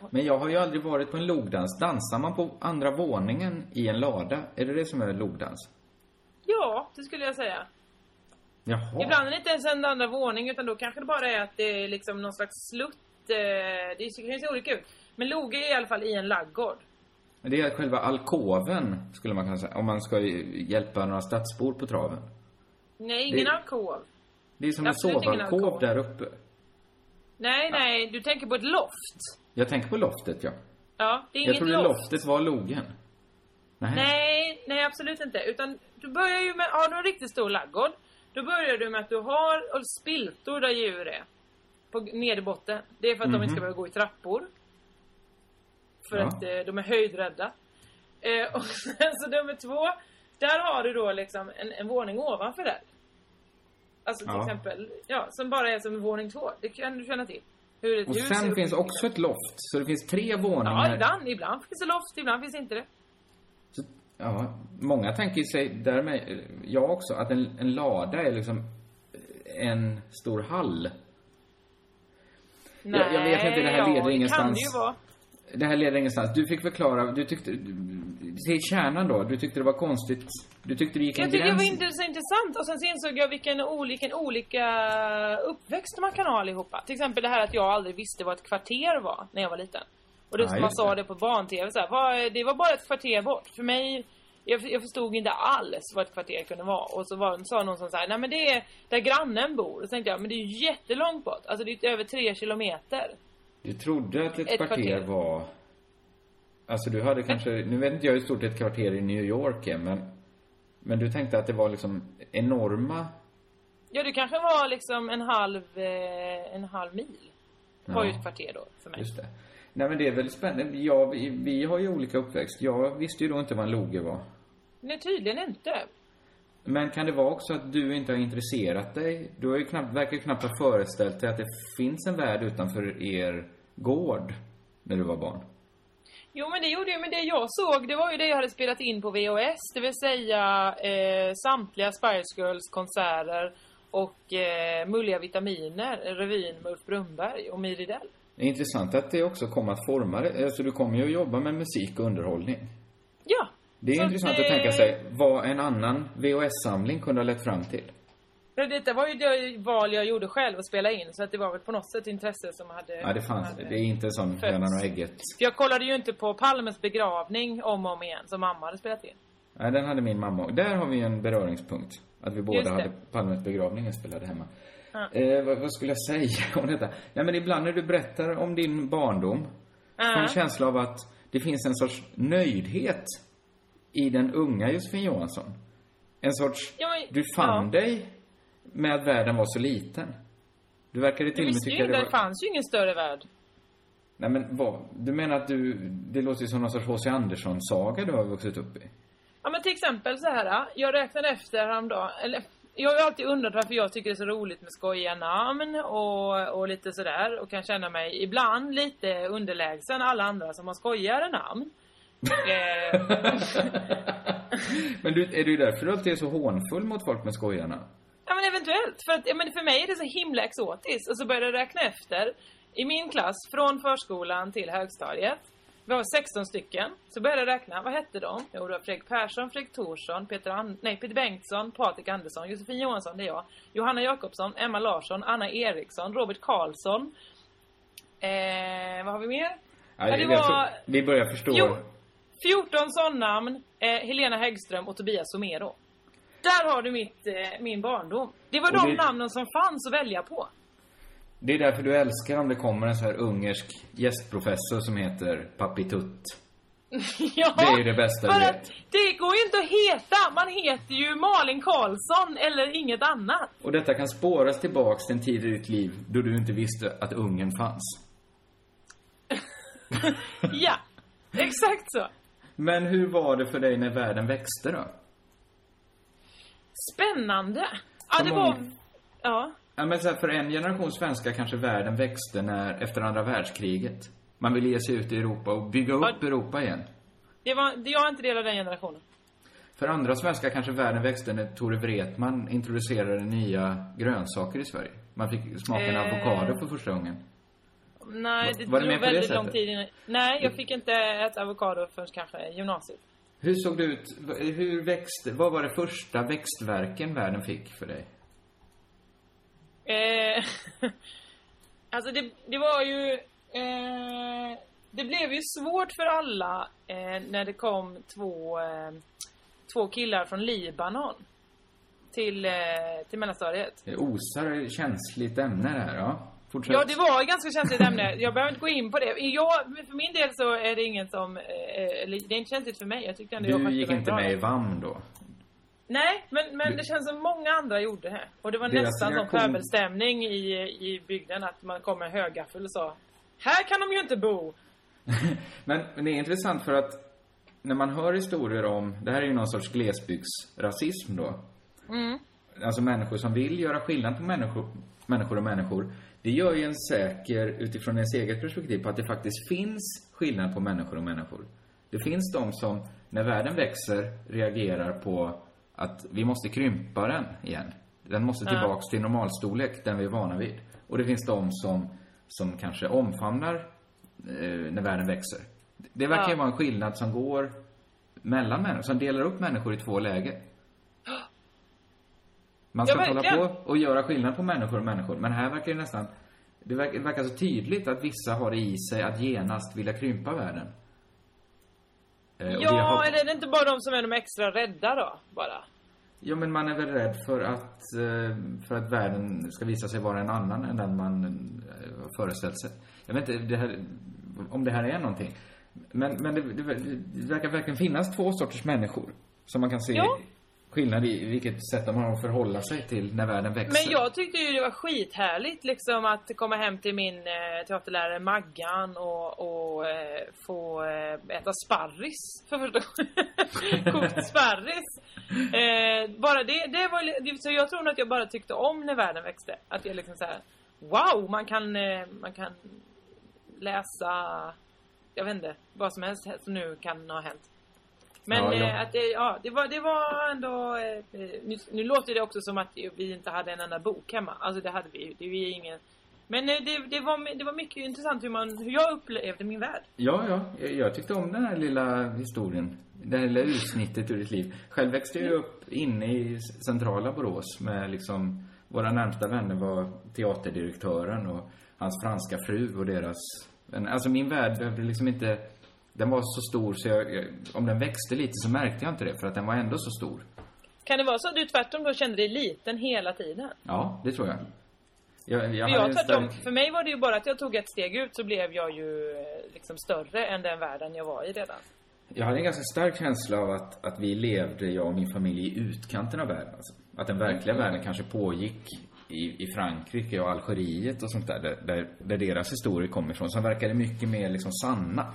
Men jag har ju aldrig varit på en logdans. Dansar man på andra våningen i en lada? Är det det som är logdans? Ja, det skulle jag säga. Jaha. Ibland är det inte ens en andra våning utan då kanske det bara är att det är liksom någon slags slutt. Eh, det kan ju se olika ut. Men loge är i alla fall i en laggård. Det är själva alkoven, skulle man kunna säga. Om man ska hjälpa några stadsbor på traven. Nej, ingen Det- alkov. Det är som en Absolut ingen sovalkov alkov. där uppe. Nej, nej, du tänker på ett loft. Jag tänker på loftet, ja. Ja, det är Jag inget trodde loft. loftet var logen. Nej. Nej, nej absolut inte. Utan du börjar ju med, har du en riktigt stor laggård, då börjar du med att du har spiltor där djur är. På nederbotten. Det är för att de inte ska Mhm. behöva gå i trappor. För Ja. att eh, de är höjdrädda. Eh, (laughs) och sen så nummer två, där har du då liksom en, en våning ovanför där. Alltså till Ja. exempel, ja, som bara är som en våning två. Det kan du känna till. Hur ett Och sen finns också ett loft. Så det finns tre Ja, våningar. ibland, ibland finns det loft, ibland finns inte det. Så, ja, många tänker sig, därmed, jag också, att en, en lada är liksom en stor hall. Nej, jag, jag vet inte, det här ja, leder det kan ingenstans. det ju vara. Det här leder ingenstans. Du fick förklara, du tyckte, till kärnan då, du tyckte det var konstigt, du tyckte det gick en Jag tycker det var så intressant och sen så insåg jag vilken olika, olika uppväxt man kan ha allihopa. Till exempel det här att jag aldrig visste vad ett kvarter var när jag var liten. Och Ja, man sa det. på barn-tv så här, var, det var bara ett kvarter bort. För mig, jag, jag förstod inte alls vad ett kvarter kunde vara. Och så var, sa någon som så här, nej men det är där grannen bor. Och så tänkte jag, men det är ju jättelångt bort. Alltså det är över tre kilometer. Du trodde att ett, Ett kvarter, kvarter. var... Alltså du hade kanske, nu vet inte jag hur stort ett kvarter i New York är, men... Men du tänkte att det var liksom enorma... Ja, det kanske var liksom en halv, eh, en halv mil. Var ju Ja. ett kvarter då för mig. Just det. Nej men det är väl spännande. Ja, vi, vi har ju olika uppväxt. Jag visste ju då inte vad en loge var. Nej, tydligen inte. Men kan det vara också att du inte har intresserat dig? Du har ju knappt, verkar ju knappt ha föreställt dig att det finns en värld utanför er gård när du var barn. Jo men det gjorde ju, men det jag såg det var ju det jag hade spelat in på VHS. Det vill säga eh, samtliga Spice Girls konserter och eh, Mulliga Vitaminer, revyn med Ulf Brunnberg och Miri Dell. Det är intressant att det också kommer att forma det. Alltså du kommer ju att jobba med musik och underhållning. Ja. Det är Så intressant det- att tänka sig vad en annan VHS-samling kunde ha lett fram till. Men Detta var ju det val jag gjorde själv att spela in så att det var väl på något sätt intresse som hade... Ja, det fanns. som Det är inte fötts. hönan och ägget. För jag kollade ju inte på Palmes begravning om och om igen som mamma hade spelat in. Nej, den hade min mamma. Och Där har vi en beröringspunkt. Att vi båda hade Palmes begravning inspelade hemma. Ja. Eh, vad, vad skulle jag säga (laughs) om detta? Nej, men ibland när du berättar om din barndom får jag en Ja. känsla av att det finns en sorts nöjdhet i den unga Josefin Johansson. En sorts, Ja, men- du fann ja. dig med att världen var så liten. Du verkade till och med tycka det det var... fanns ju ingen större värld. Nej men vad? Du menar att du, det låter ju som någon sorts H.C. Andersson-saga du har vuxit upp i? Ja men till exempel så här. Jag räknade efter häromdagen, eller jag har ju alltid undrat varför jag tycker det är så roligt med skojiga namn och, och lite sådär och kan känna mig ibland lite underlägsen alla andra som har skojigare namn. Eh, (laughs) Men du, är det därför du alltid är så hånfull mot folk med skojarna? ja men eventuellt, för att ja, men för mig är det så himla exotiskt och så började jag räkna efter. I min klass, från förskolan till högstadiet, vi var 16 stycken, så började jag räkna, vad hette de? Jo, det var Fredrik Persson, Fredrik Thorsson, Peter, An- nej, Peter Bengtsson, Patrik Andersson, Josefin Johansson, det är jag, Johanna Jakobsson, Emma Larsson, Anna Eriksson, Robert Karlsson. Eh, vad har vi mer? Ja, Ja, det jag var- vi börjar förstå. Jo. 14 sådana eh, Helena Häggström och Tobias Somero. Där har du mitt, eh, min barndom. Det var Och de det- namnen som fanns att välja på. Det är därför du älskar om det kommer en så här ungersk gästprofessor som heter Papi Tutt. (laughs) ja, Det är ju det bästa för att det går ju inte att heta. Man heter ju Malin Karlsson eller inget annat. Och detta kan spåras tillbaks till en tid i ditt liv då du inte visste att ungen fanns. (laughs) ja, exakt så. Men hur var det för dig när världen växte då? Spännande. Ja, Som det om- var... Ja. Ja, men så här, för en generation svenskar kanske världen växte när, efter andra världskriget. Man ville ge sig ut i Europa och bygga upp Europa igen. Det var, det- jag är inte del av den generationen. För andra svenskar kanske världen växte när Tore Wretman introducerade nya grönsaker i Sverige. Man fick smaka en Eh. avokado för första gången. Nej, det var tog väldigt lång tid innan... Nej, jag fick inte äta avokado förrän kanske gymnasiet. Hur såg det ut? Hur växte, vad var det första växtverken världen fick för dig? Eh, (laughs) alltså det, det var ju... Eh, det blev ju svårt för alla eh, när det kom två, eh, två killar från Libanon till, eh, till mellanstadiet. Det osar känsligt ämne det här, ja. Fortsätt. Ja, det var ett ganska känsligt ämne. Jag behöver inte gå in på det. Jag, för min del så är det inget som... Eh, eller det är inte känsligt för mig. Jag tyckte ändå jag Du skötte gick inte med i VAM då? Nej, men, men Du- det känns som många andra gjorde det. Och det var Deras nästan reaktion- pöbelstämning i, i bygden att man kom med högaffel och sa Här kan de ju inte bo! (laughs) Men, men det är intressant för att när man hör historier om, det här är ju någon sorts glesbygdsrasism då. Mm. Alltså människor som vill göra skillnad på människor, människor och människor. Det gör ju en säker, utifrån ens eget perspektiv, på att det faktiskt finns skillnad på människor och människor. Det finns de som, när världen växer, reagerar på att vi måste krympa den igen. Den måste tillbaks till normalstorlek, den vi är vana vid. Och det finns de som, som kanske omfamnar eh, när världen växer. Det verkar ju vara en skillnad som går mellan människor, som delar upp människor i två läger. Man ska Ja, hålla på och göra skillnad på människor och människor, men här verkar det nästan Det verkar, det verkar så tydligt att vissa har det i sig att genast vilja krympa världen. Eh, Ja, har- eller är det inte bara de som är de extra rädda då? Bara. Ja, men man är väl rädd för att, eh, för att världen ska visa sig vara en annan än den man eh, föreställt sig. Jag vet inte det här, om det här är någonting. Men, men det, det, det verkar verkligen finnas två sorters människor. Som man kan se Ja skillnad i vilket sätt de har att förhålla sig till när världen växer. Men jag tyckte ju det var skithärligt liksom att komma hem till min eh, teaterlärare Maggan och, och eh, få eh, äta sparris för första gången. (laughs) Kokt sparris. Eh, bara det, det var så jag tror nog att jag bara tyckte om när världen växte. Att jag liksom såhär, wow, man kan, eh, man kan läsa, jag vet inte, vad som helst som nu kan ha hänt. Men Ja, ja. eh, att det, ja, det var, det var ändå... Eh, eh, nu, nu låter det också som att vi inte hade en enda bok hemma. Alltså det hade vi ju. Det är ingen... Men det, det, var, det var mycket intressant hur, man, hur jag upplevde min värld. Ja, ja. Jag, jag tyckte om den här lilla historien. Det här lilla utsnittet ur ditt liv. Själv växte jag upp inne i centrala Borås med liksom... Våra närmsta vänner var teaterdirektören och hans franska fru och deras... Alltså min värld behövde liksom inte... Den var så stor så jag, jag, om den växte lite så märkte jag inte det för att den var ändå så stor. Kan det vara så att du tvärtom då kände dig liten hela tiden? Ja, det tror jag. Jag, jag jag tvärtom, stark- för mig var det ju bara att jag tog ett steg ut så blev jag ju eh, liksom större än den världen jag var i redan. Jag hade en ganska stark känsla av att, att vi levde, jag och min familj, i utkanten av världen. Alltså. Att den verkliga Mm. världen kanske pågick i, i Frankrike och Algeriet och sånt där, där, där, där deras historier kom ifrån, som verkade mycket mer liksom sanna.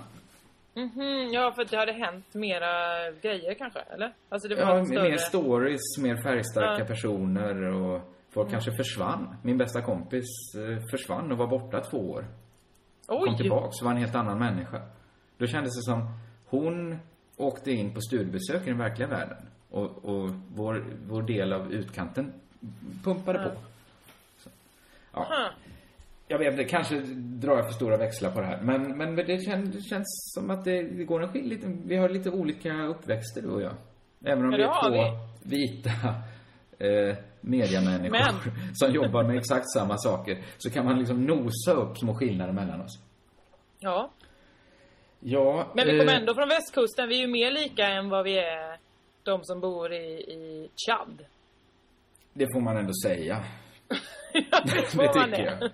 Mhm, ja för det hade hänt mera grejer kanske, eller? Alltså det var Ja, större... mer stories, mer färgstarka Ja. personer och folk Mm. kanske försvann. Min bästa kompis eh, försvann och var borta två år. Oj! Kom tillbaks och var en helt annan människa. Då kändes det som hon åkte in på studiebesök i den verkliga världen. Och, och vår, vår del av utkanten pumpade på. Så, ja. Huh. Jag vet inte, kanske drar jag för stora växlar på det här. Men, men det, känns, det känns som att det, det går en skill lite, Vi har lite olika uppväxter du och jag. Även om Ja, vi är två vita eh, mediamänniskor Men. (laughs) som jobbar med exakt samma saker. Så kan man liksom nosa upp små skillnader mellan oss. Ja. Ja, Men vi kommer eh, ändå från västkusten. Vi är ju mer lika än vad vi är de som bor i, i Chad. Det får man ändå säga. (laughs) det tycker jag.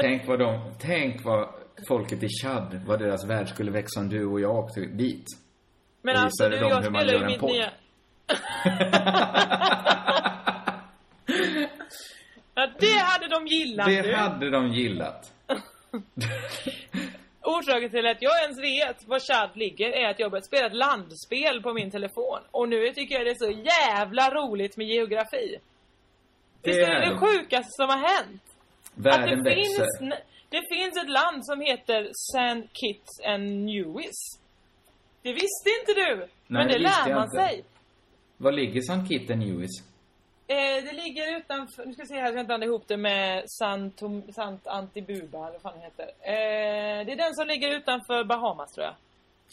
Tänk vad de, tänk vad folket i Chad, vad deras värld skulle växa om du och jag åkte dit. Men Och alltså du, dem jag spelar ju en mitt nya... (laughs) ja, det hade de gillat Det du. hade de gillat. (laughs) Orsaken till att jag ens vet var Chad ligger är att jag börjat spela ett landspel på min telefon. Och nu tycker jag det är så jävla roligt med geografi. Det Visst är det det sjukaste som har hänt? Världen att det växer. finns, det finns ett land som heter St. Kitts and Nevis. Det visste inte du. men det, det lär man sig. Var ligger St. Kitts and Nevis? Eh, det ligger utanför, nu ska vi se här så jag inte blandar ihop det med Sant, Sant Antibuba eller vad fan det heter. Eh, det är den som ligger utanför Bahamas tror jag.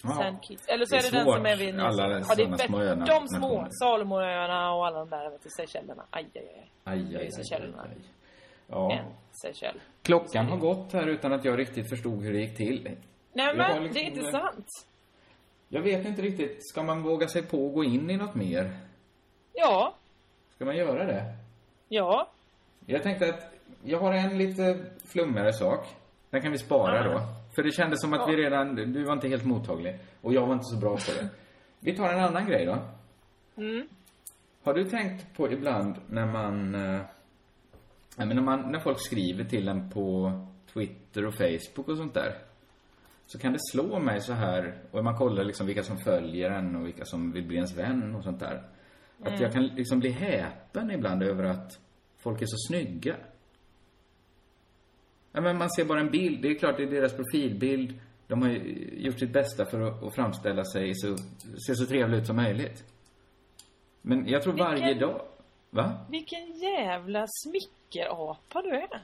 Ja. Kitts. Eller så Det är är det den som är vid Nya alla sådana det är små öarna- De små. Salomonöarna och alla de där vet du, Seychellerna. Aj, aj, aj. Aj, aj, Seychellerna. aj, aj. Ja. En Seychell. Klockan har gått här utan att jag riktigt förstod hur det gick till. Nej men, liksom- det är inte sant. Jag vet inte riktigt. Ska man våga sig på att gå in i något mer? Ja, Ska man göra det? ja. Jag tänkte att jag har en lite flummigare sak. Den kan vi spara Ja. då. För det kändes som att vi redan, du var inte helt mottaglig. Och jag var inte så bra på det. Vi tar en annan grej då. Mm. Har du tänkt på ibland när man, eh, ja, när man, när folk skriver till en på Twitter och Facebook och sånt där. Så kan det slå mig så här, och man kollar liksom vilka som följer en och vilka som vill bli ens vän och sånt där. Att Mm. jag kan liksom bli häpen ibland över att folk är så snygga. Ja, men man ser bara en bild. Det är klart, det är deras profilbild. De har ju gjort sitt bästa för att, att framställa sig så, se så trevligt ut som möjligt. Men jag tror varje Vilken- dag... Va? Vilken jävla smickerapa du är.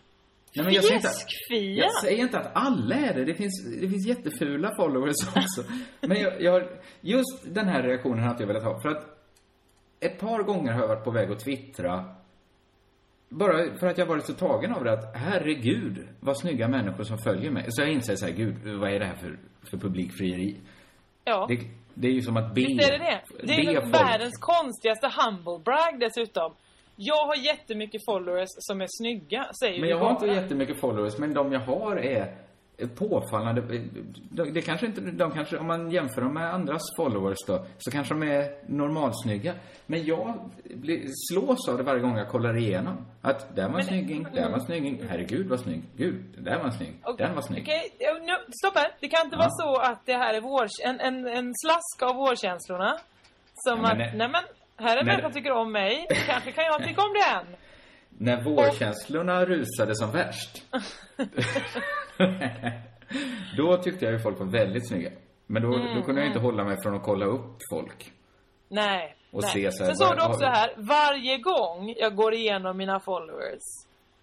Nej, men jag säger, inte, Fjäskfia. jag säger inte att alla är det. Det finns, det finns jättefula followers (laughs) också. Men jag, jag har, just den här reaktionen har inte jag velat ha. För att ett par gånger har jag varit på väg att twittra bara för att jag varit så tagen av det att herregud vad snygga människor som följer mig. Så jag inser så här, gud vad är det här för, för publikfrieri? Ja. Det, det är ju som att be. Visst är det det? Det är folk. världens konstigaste humble brag dessutom. Jag har jättemycket followers som är snygga, säger Men jag har bara. inte jättemycket followers, men de jag har är påfallande. Det, kanske inte, de kanske, om man jämför dem med andras followers då, så kanske de är normalsnygga. Men jag blir, slås av det varje gång jag kollar igenom. Att där var en snygging, där var en snygging, herregud vad snygg, gud, där var en snygg, den var snygg. Okej, ja, nu, stopp här. Det kan inte vara så att det här är vår, en, en, en slask av vårkänslorna. Som Ja, men att, nej. men, här är en människa som tycker om mig. (laughs) Kanske kan jag tycka om den. När vårkänslorna rusade som värst. (laughs) (laughs) då tyckte jag ju folk var väldigt snygga. Men då, Mm, då kunde jag inte mm. hålla mig från att kolla upp folk. Nej. Och nej. se så här, Sen såg du också här, varje gång jag går igenom mina followers.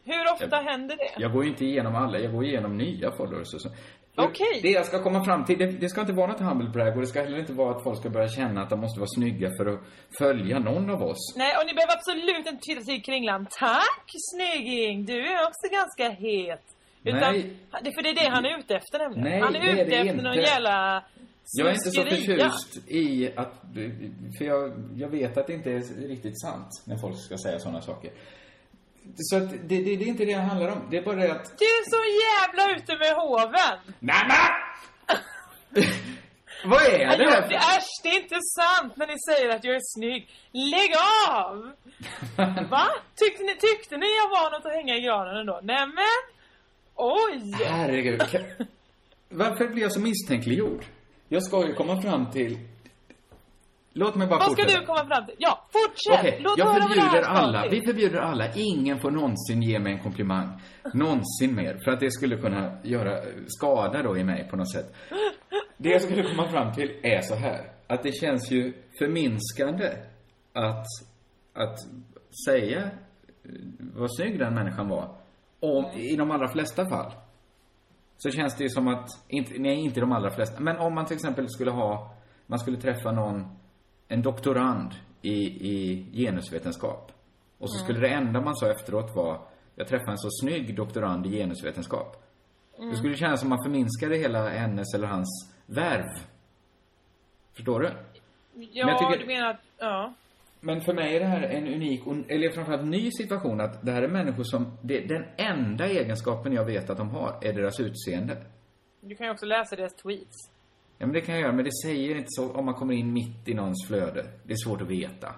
Hur ofta Jag- händer det? Jag går ju inte igenom alla, jag går igenom nya followers och så. Okej. Det jag ska komma fram till, det, det ska inte vara något humble brag och det ska heller inte vara att folk ska börja känna att de måste vara snygga för att följa någon av oss. Nej, och ni behöver absolut inte titta till Kringlan. Tack, snygging! Du är också ganska het. Utan, Nej. för det är det han är ute efter nämligen. Nej, han är är ute det efter inte. någon jävla Jag är inte så förtjust i att, för jag, jag vet att det inte är riktigt sant när folk ska säga sådana saker. Så att det, det, det är inte det det handlar om. Det är bara det att, Du är så jävla ute med hoven! Nämen! (laughs) vad är det här det, äsch, det är inte sant när ni säger att jag är snygg. Lägg av! (laughs) Va? Tyckte ni, tyckte ni jag var något att hänga i granen ändå? Nämen! Oj! Herregud. Kan- Varför blir jag så misstänkliggjord? Jag ska ju komma fram till... Låt mig bara Vad ska fortsätta. du komma fram till? Ja, fortsätt! Okej, Låt jag förbjuder ska alla. Vi förbjuder alla. Ingen får någonsin ge mig en komplimang. Någonsin mer. För att det skulle kunna göra skada då i mig på något sätt. Det jag skulle komma fram till är så här. Att det känns ju förminskande att, att säga eh, vad snygg den människan var. Om, I de allra flesta fall. Så känns det ju som att, inte, nej inte de allra flesta, men om man till exempel skulle ha, man skulle träffa någon, en doktorand i, i genusvetenskap. Och så Mm. skulle det enda man sa efteråt vara, jag träffade en så snygg doktorand i genusvetenskap. Mm. Det skulle kännas som man förminskade hela hennes eller hans värv. Förstår du? Ja, Men jag tycker- du menar att, ja. Men för mig är det här en unik, och- eller framförallt ny situation att det här är människor som, det, den enda egenskapen jag vet att de har är deras utseende. Du kan ju också läsa deras tweets. Ja, men det kan jag göra, men det säger inte så om man kommer in mitt i någons flöde. Det är svårt att veta.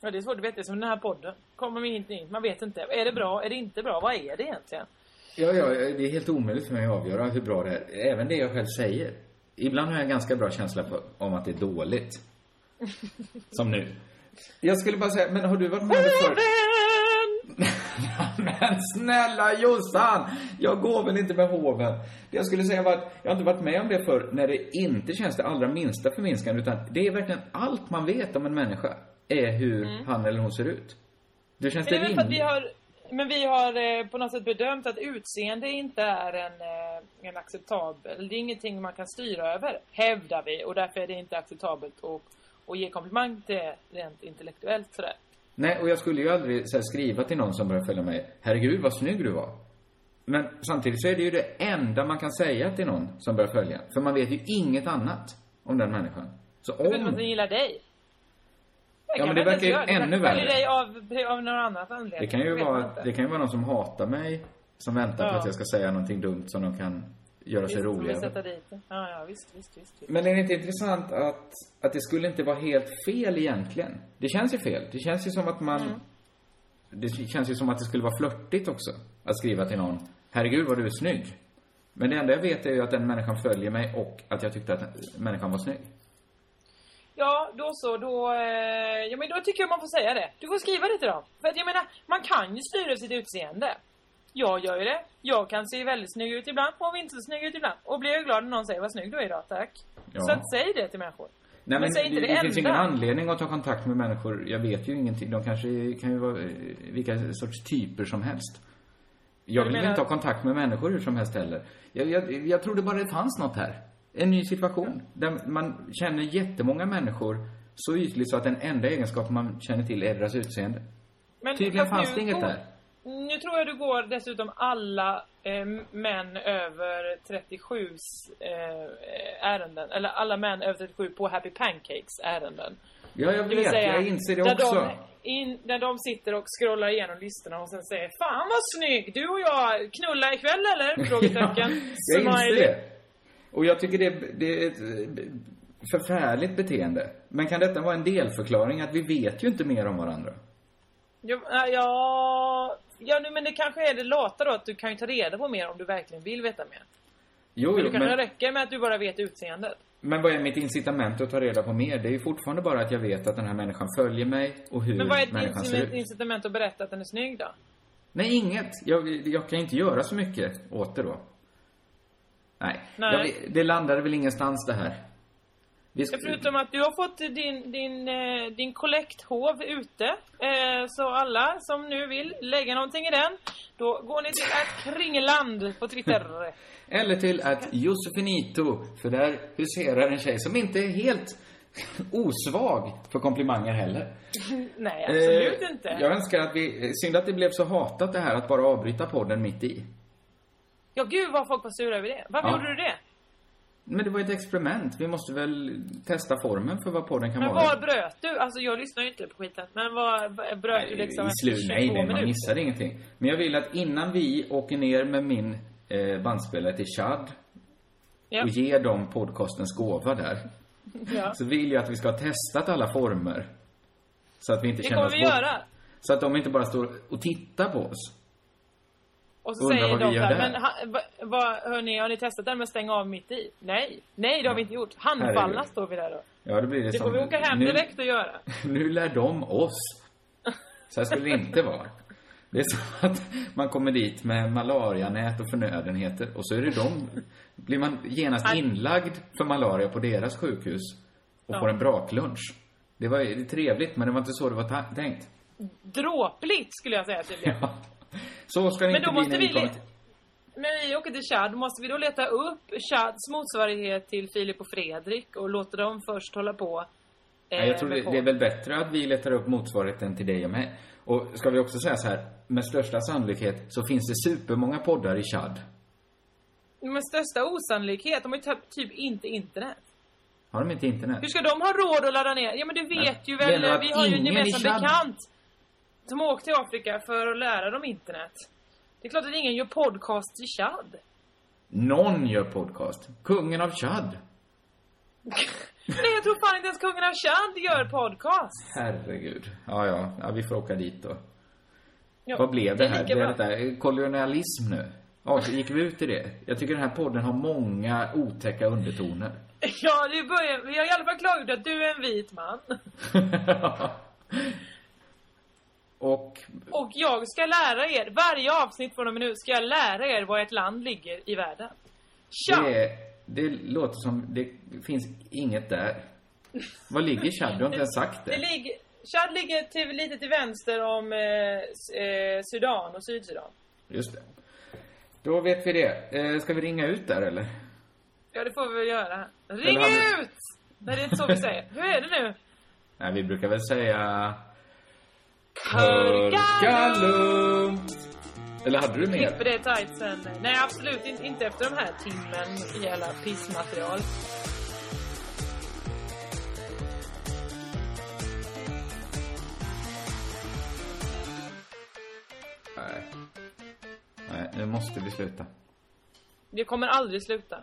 Ja, det är svårt att veta, det är som den här podden. Kommer man inte in, man vet inte. Är det bra, är det inte bra? Vad är det egentligen? Ja, ja, det är helt omöjligt för mig att avgöra hur bra det är. Även det jag själv säger. Ibland har jag en ganska bra känsla på, om att det är dåligt. (laughs) Som nu. Jag skulle bara säga, men har du varit med om det förr? (laughs) Men snälla Jossan! Jag går väl inte med hoven. Det jag skulle säga var att jag har inte varit med om det förr när det inte känns det allra minsta förminskande utan det är verkligen allt man vet om en människa är hur Mm. han eller hon ser ut. Det känns Men det att vi rimligt. har, men vi har eh, på något sätt bedömt att utseende inte är en, eh, en acceptabel, det är ingenting man kan styra över, hävdar vi. Och därför är det inte acceptabelt att, att ge komplimang till det rent intellektuellt sådär. Nej, och jag skulle ju aldrig så här, skriva till någon som börjar följa mig, herregud vad snygg du var. Men samtidigt så är det ju det enda man kan säga till någon som börjar följa. För man vet ju inget annat om den människan. Så om om... den gillar dig. Ja, men det verkar ju ännu värre. dig av, av någon annan anledning. Det kan ju vara, det kan ju vara någon som hatar mig, som väntar på Ja. att jag ska säga någonting dumt som de kan göra sig roliga. sätta dit. Ja, ja, visst, visst, visst. visst. Men är det inte intressant att, att det skulle inte vara helt fel egentligen? Det känns ju fel. Det känns ju som att man... Mm. Det känns ju som att det skulle vara flörtigt också. Att skriva till någon, herregud vad du är snygg. Men det enda jag vet är ju att den människan följer mig och att jag tyckte att människan var snygg. Ja, då så. Då, eh, ja, men då tycker jag man får säga det. Du får skriva det till dem. För att jag menar, man kan ju styra sitt utseende. Jag gör ju det. Jag kan se väldigt snygg ut ibland och inte så snygg ut ibland. Och blir jag glad när någon säger vad snygg du är idag, tack. Ja. Så att säg det till människor. Nej, men, säg det, inte det, det, finns enda. ingen anledning att ta kontakt med människor. Jag vet ju ingenting. De kanske kan ju vara eh, vilka sorts typer som helst. Jag vill menar- inte ha kontakt med människor hur som helst heller. Jag, jag, jag trodde bara det fanns något här. En ny situation. Där man känner jättemånga människor så ytligt så att den enda egenskapen man känner till är deras utseende. Men Tydligen fanns det inget där. Nu tror jag du går dessutom alla eh, män över 37 eh, ärenden. Eller alla män över 37 på Happy Pancakes ärenden. Ja, jag vet. säga, jag inser det där också. De, in, där de sitter och scrollar igenom listorna och sen säger Fan vad snygg! Du och jag knulla ikväll eller? (laughs) Frågetecken. (laughs) Jag inser det. Och jag tycker det, det är ett förfärligt beteende. Men kan detta vara en delförklaring att vi vet ju inte mer om varandra? Ja, ja, ja men det kanske är det lata då att du kan ju ta reda på mer om du verkligen vill veta mer. Jo, men det kanske men, räcker med att du bara vet utseendet. men vad är mitt incitament att ta reda på mer? Det är ju fortfarande bara att jag vet att den här människan följer mig och hur Men vad är ser incitament, att berätta att den är snygg då? Nej, inget. Jag, jag kan inte göra så mycket åt det då. Nej. Nej. Jag, det landade väl ingenstans det här. Vi ska, förutom att du har fått din, din, eh, din kollekthov ute. Eh, så alla som nu vill lägga någonting i den, då går ni till att Kringland på Twitter. (laughs) Eller till att Josefinito, för där huserar en tjej som inte är helt osvag för komplimanger heller. (laughs) Nej, absolut Eh, inte. Jag önskar att vi, synd att det blev så hatat det här att bara avbryta podden mitt i. Ja, gud vad folk var sura över det. Varför Ja. gjorde du det? Men det var ett experiment. Vi måste väl testa formen för vad podden kan Men vara. var bröt du? Alltså jag lyssnar ju inte på skiten. Men var bröt du liksom I slut, nej, 22 nej, man missade ingenting. Men jag vill att innan vi åker ner med min eh, bandspelare till Chad Ja. och ger dem podcastens gåva där. Ja. Så vill jag att vi ska ha testat alla former. Så att vi inte Det känner kommer oss vi göra. Så att de inte bara står och tittar på oss. Och så Undrar säger vad de där, men ha, va, va, hörni, har ni testat den med stänga av mitt i? Nej, nej det har vi inte gjort. Handfallna står vi där då. Ja, då blir det, Det som... får vi åka hem nu, direkt och göra. (laughs) Nu lär de oss. Så här skulle det inte vara. Det är så att man kommer dit med malarianät och förnödenheter och så är det de. Blir man genast inlagd för malaria på deras sjukhus och Ja. får en braklunch. Det var ju trevligt, men det var inte så det var tänkt. Dråpligt skulle jag säga tydligen. Så ska det Men inte då bli måste när vi vi kommer le- till... När vi åker till Chad, måste vi då leta upp Chads motsvarighet till Filip och Fredrik och låta dem först hålla på? eh, Nej, jag tror det, det är väl bättre att vi letar upp motsvarigheten till dig och mig. Och ska vi också säga så här, med största sannolikhet så finns det supermånga poddar i Chad. Med största osannolikhet, de har ju typ- inte internet. Har de inte internet? Hur ska de ha råd att ladda ner? Ja men du vet ju väl, vi har ju en gemensam bekant som har åkt till Afrika för att lära dem internet. Det är klart att ingen gör podcast i Chad. Någon gör podcast. Kungen av Chad. (laughs) Nej jag tror fan inte ens kungen av Chad gör podcast. Herregud. Ja, ja. ja vi får åka dit då. Ja, Vad blev det är här? bra. detta kolonialism nu? Ja, så gick vi ut i det? Jag tycker den här podden har många otäcka undertoner. (laughs) Ja, det börjar, vi har i alla fall klargjort att du är en vit man. (laughs) Och Och jag ska lära er, varje avsnitt från och med nu ska jag lära er var ett land ligger i världen. Tja! det, det låter som, det finns inget där. Var ligger Chad? Du har inte ens sagt Det det. ligger, Chad ligger till, lite till vänster om eh, eh, Sudan och Sydsudan. Just det. Då vet vi det. Eh, ska vi ringa ut där eller? Ja, det får vi väl göra. Ring vi- ut! Nej, det är inte så vi säger. Hur är det nu? Nej, vi brukar väl säga... Körka lugnt! Eller hade du mer? Klipper det tight sen. Nej, absolut inte, inte efter de här timmen i alla pissmaterial. Nej. Nej, nu måste vi sluta. Det kommer aldrig sluta.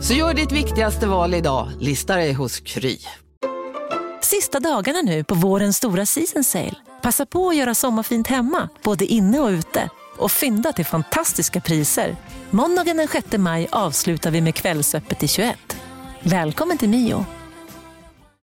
Så gör ditt viktigaste val idag, lista dig hos Kry. Sista dagarna nu på vårens stora season sale. Passa på att göra sommarfint hemma, både inne och ute. Och fynda till fantastiska priser. Måndagen den 6 maj avslutar vi med Kvällsöppet i 21. Välkommen till Mio.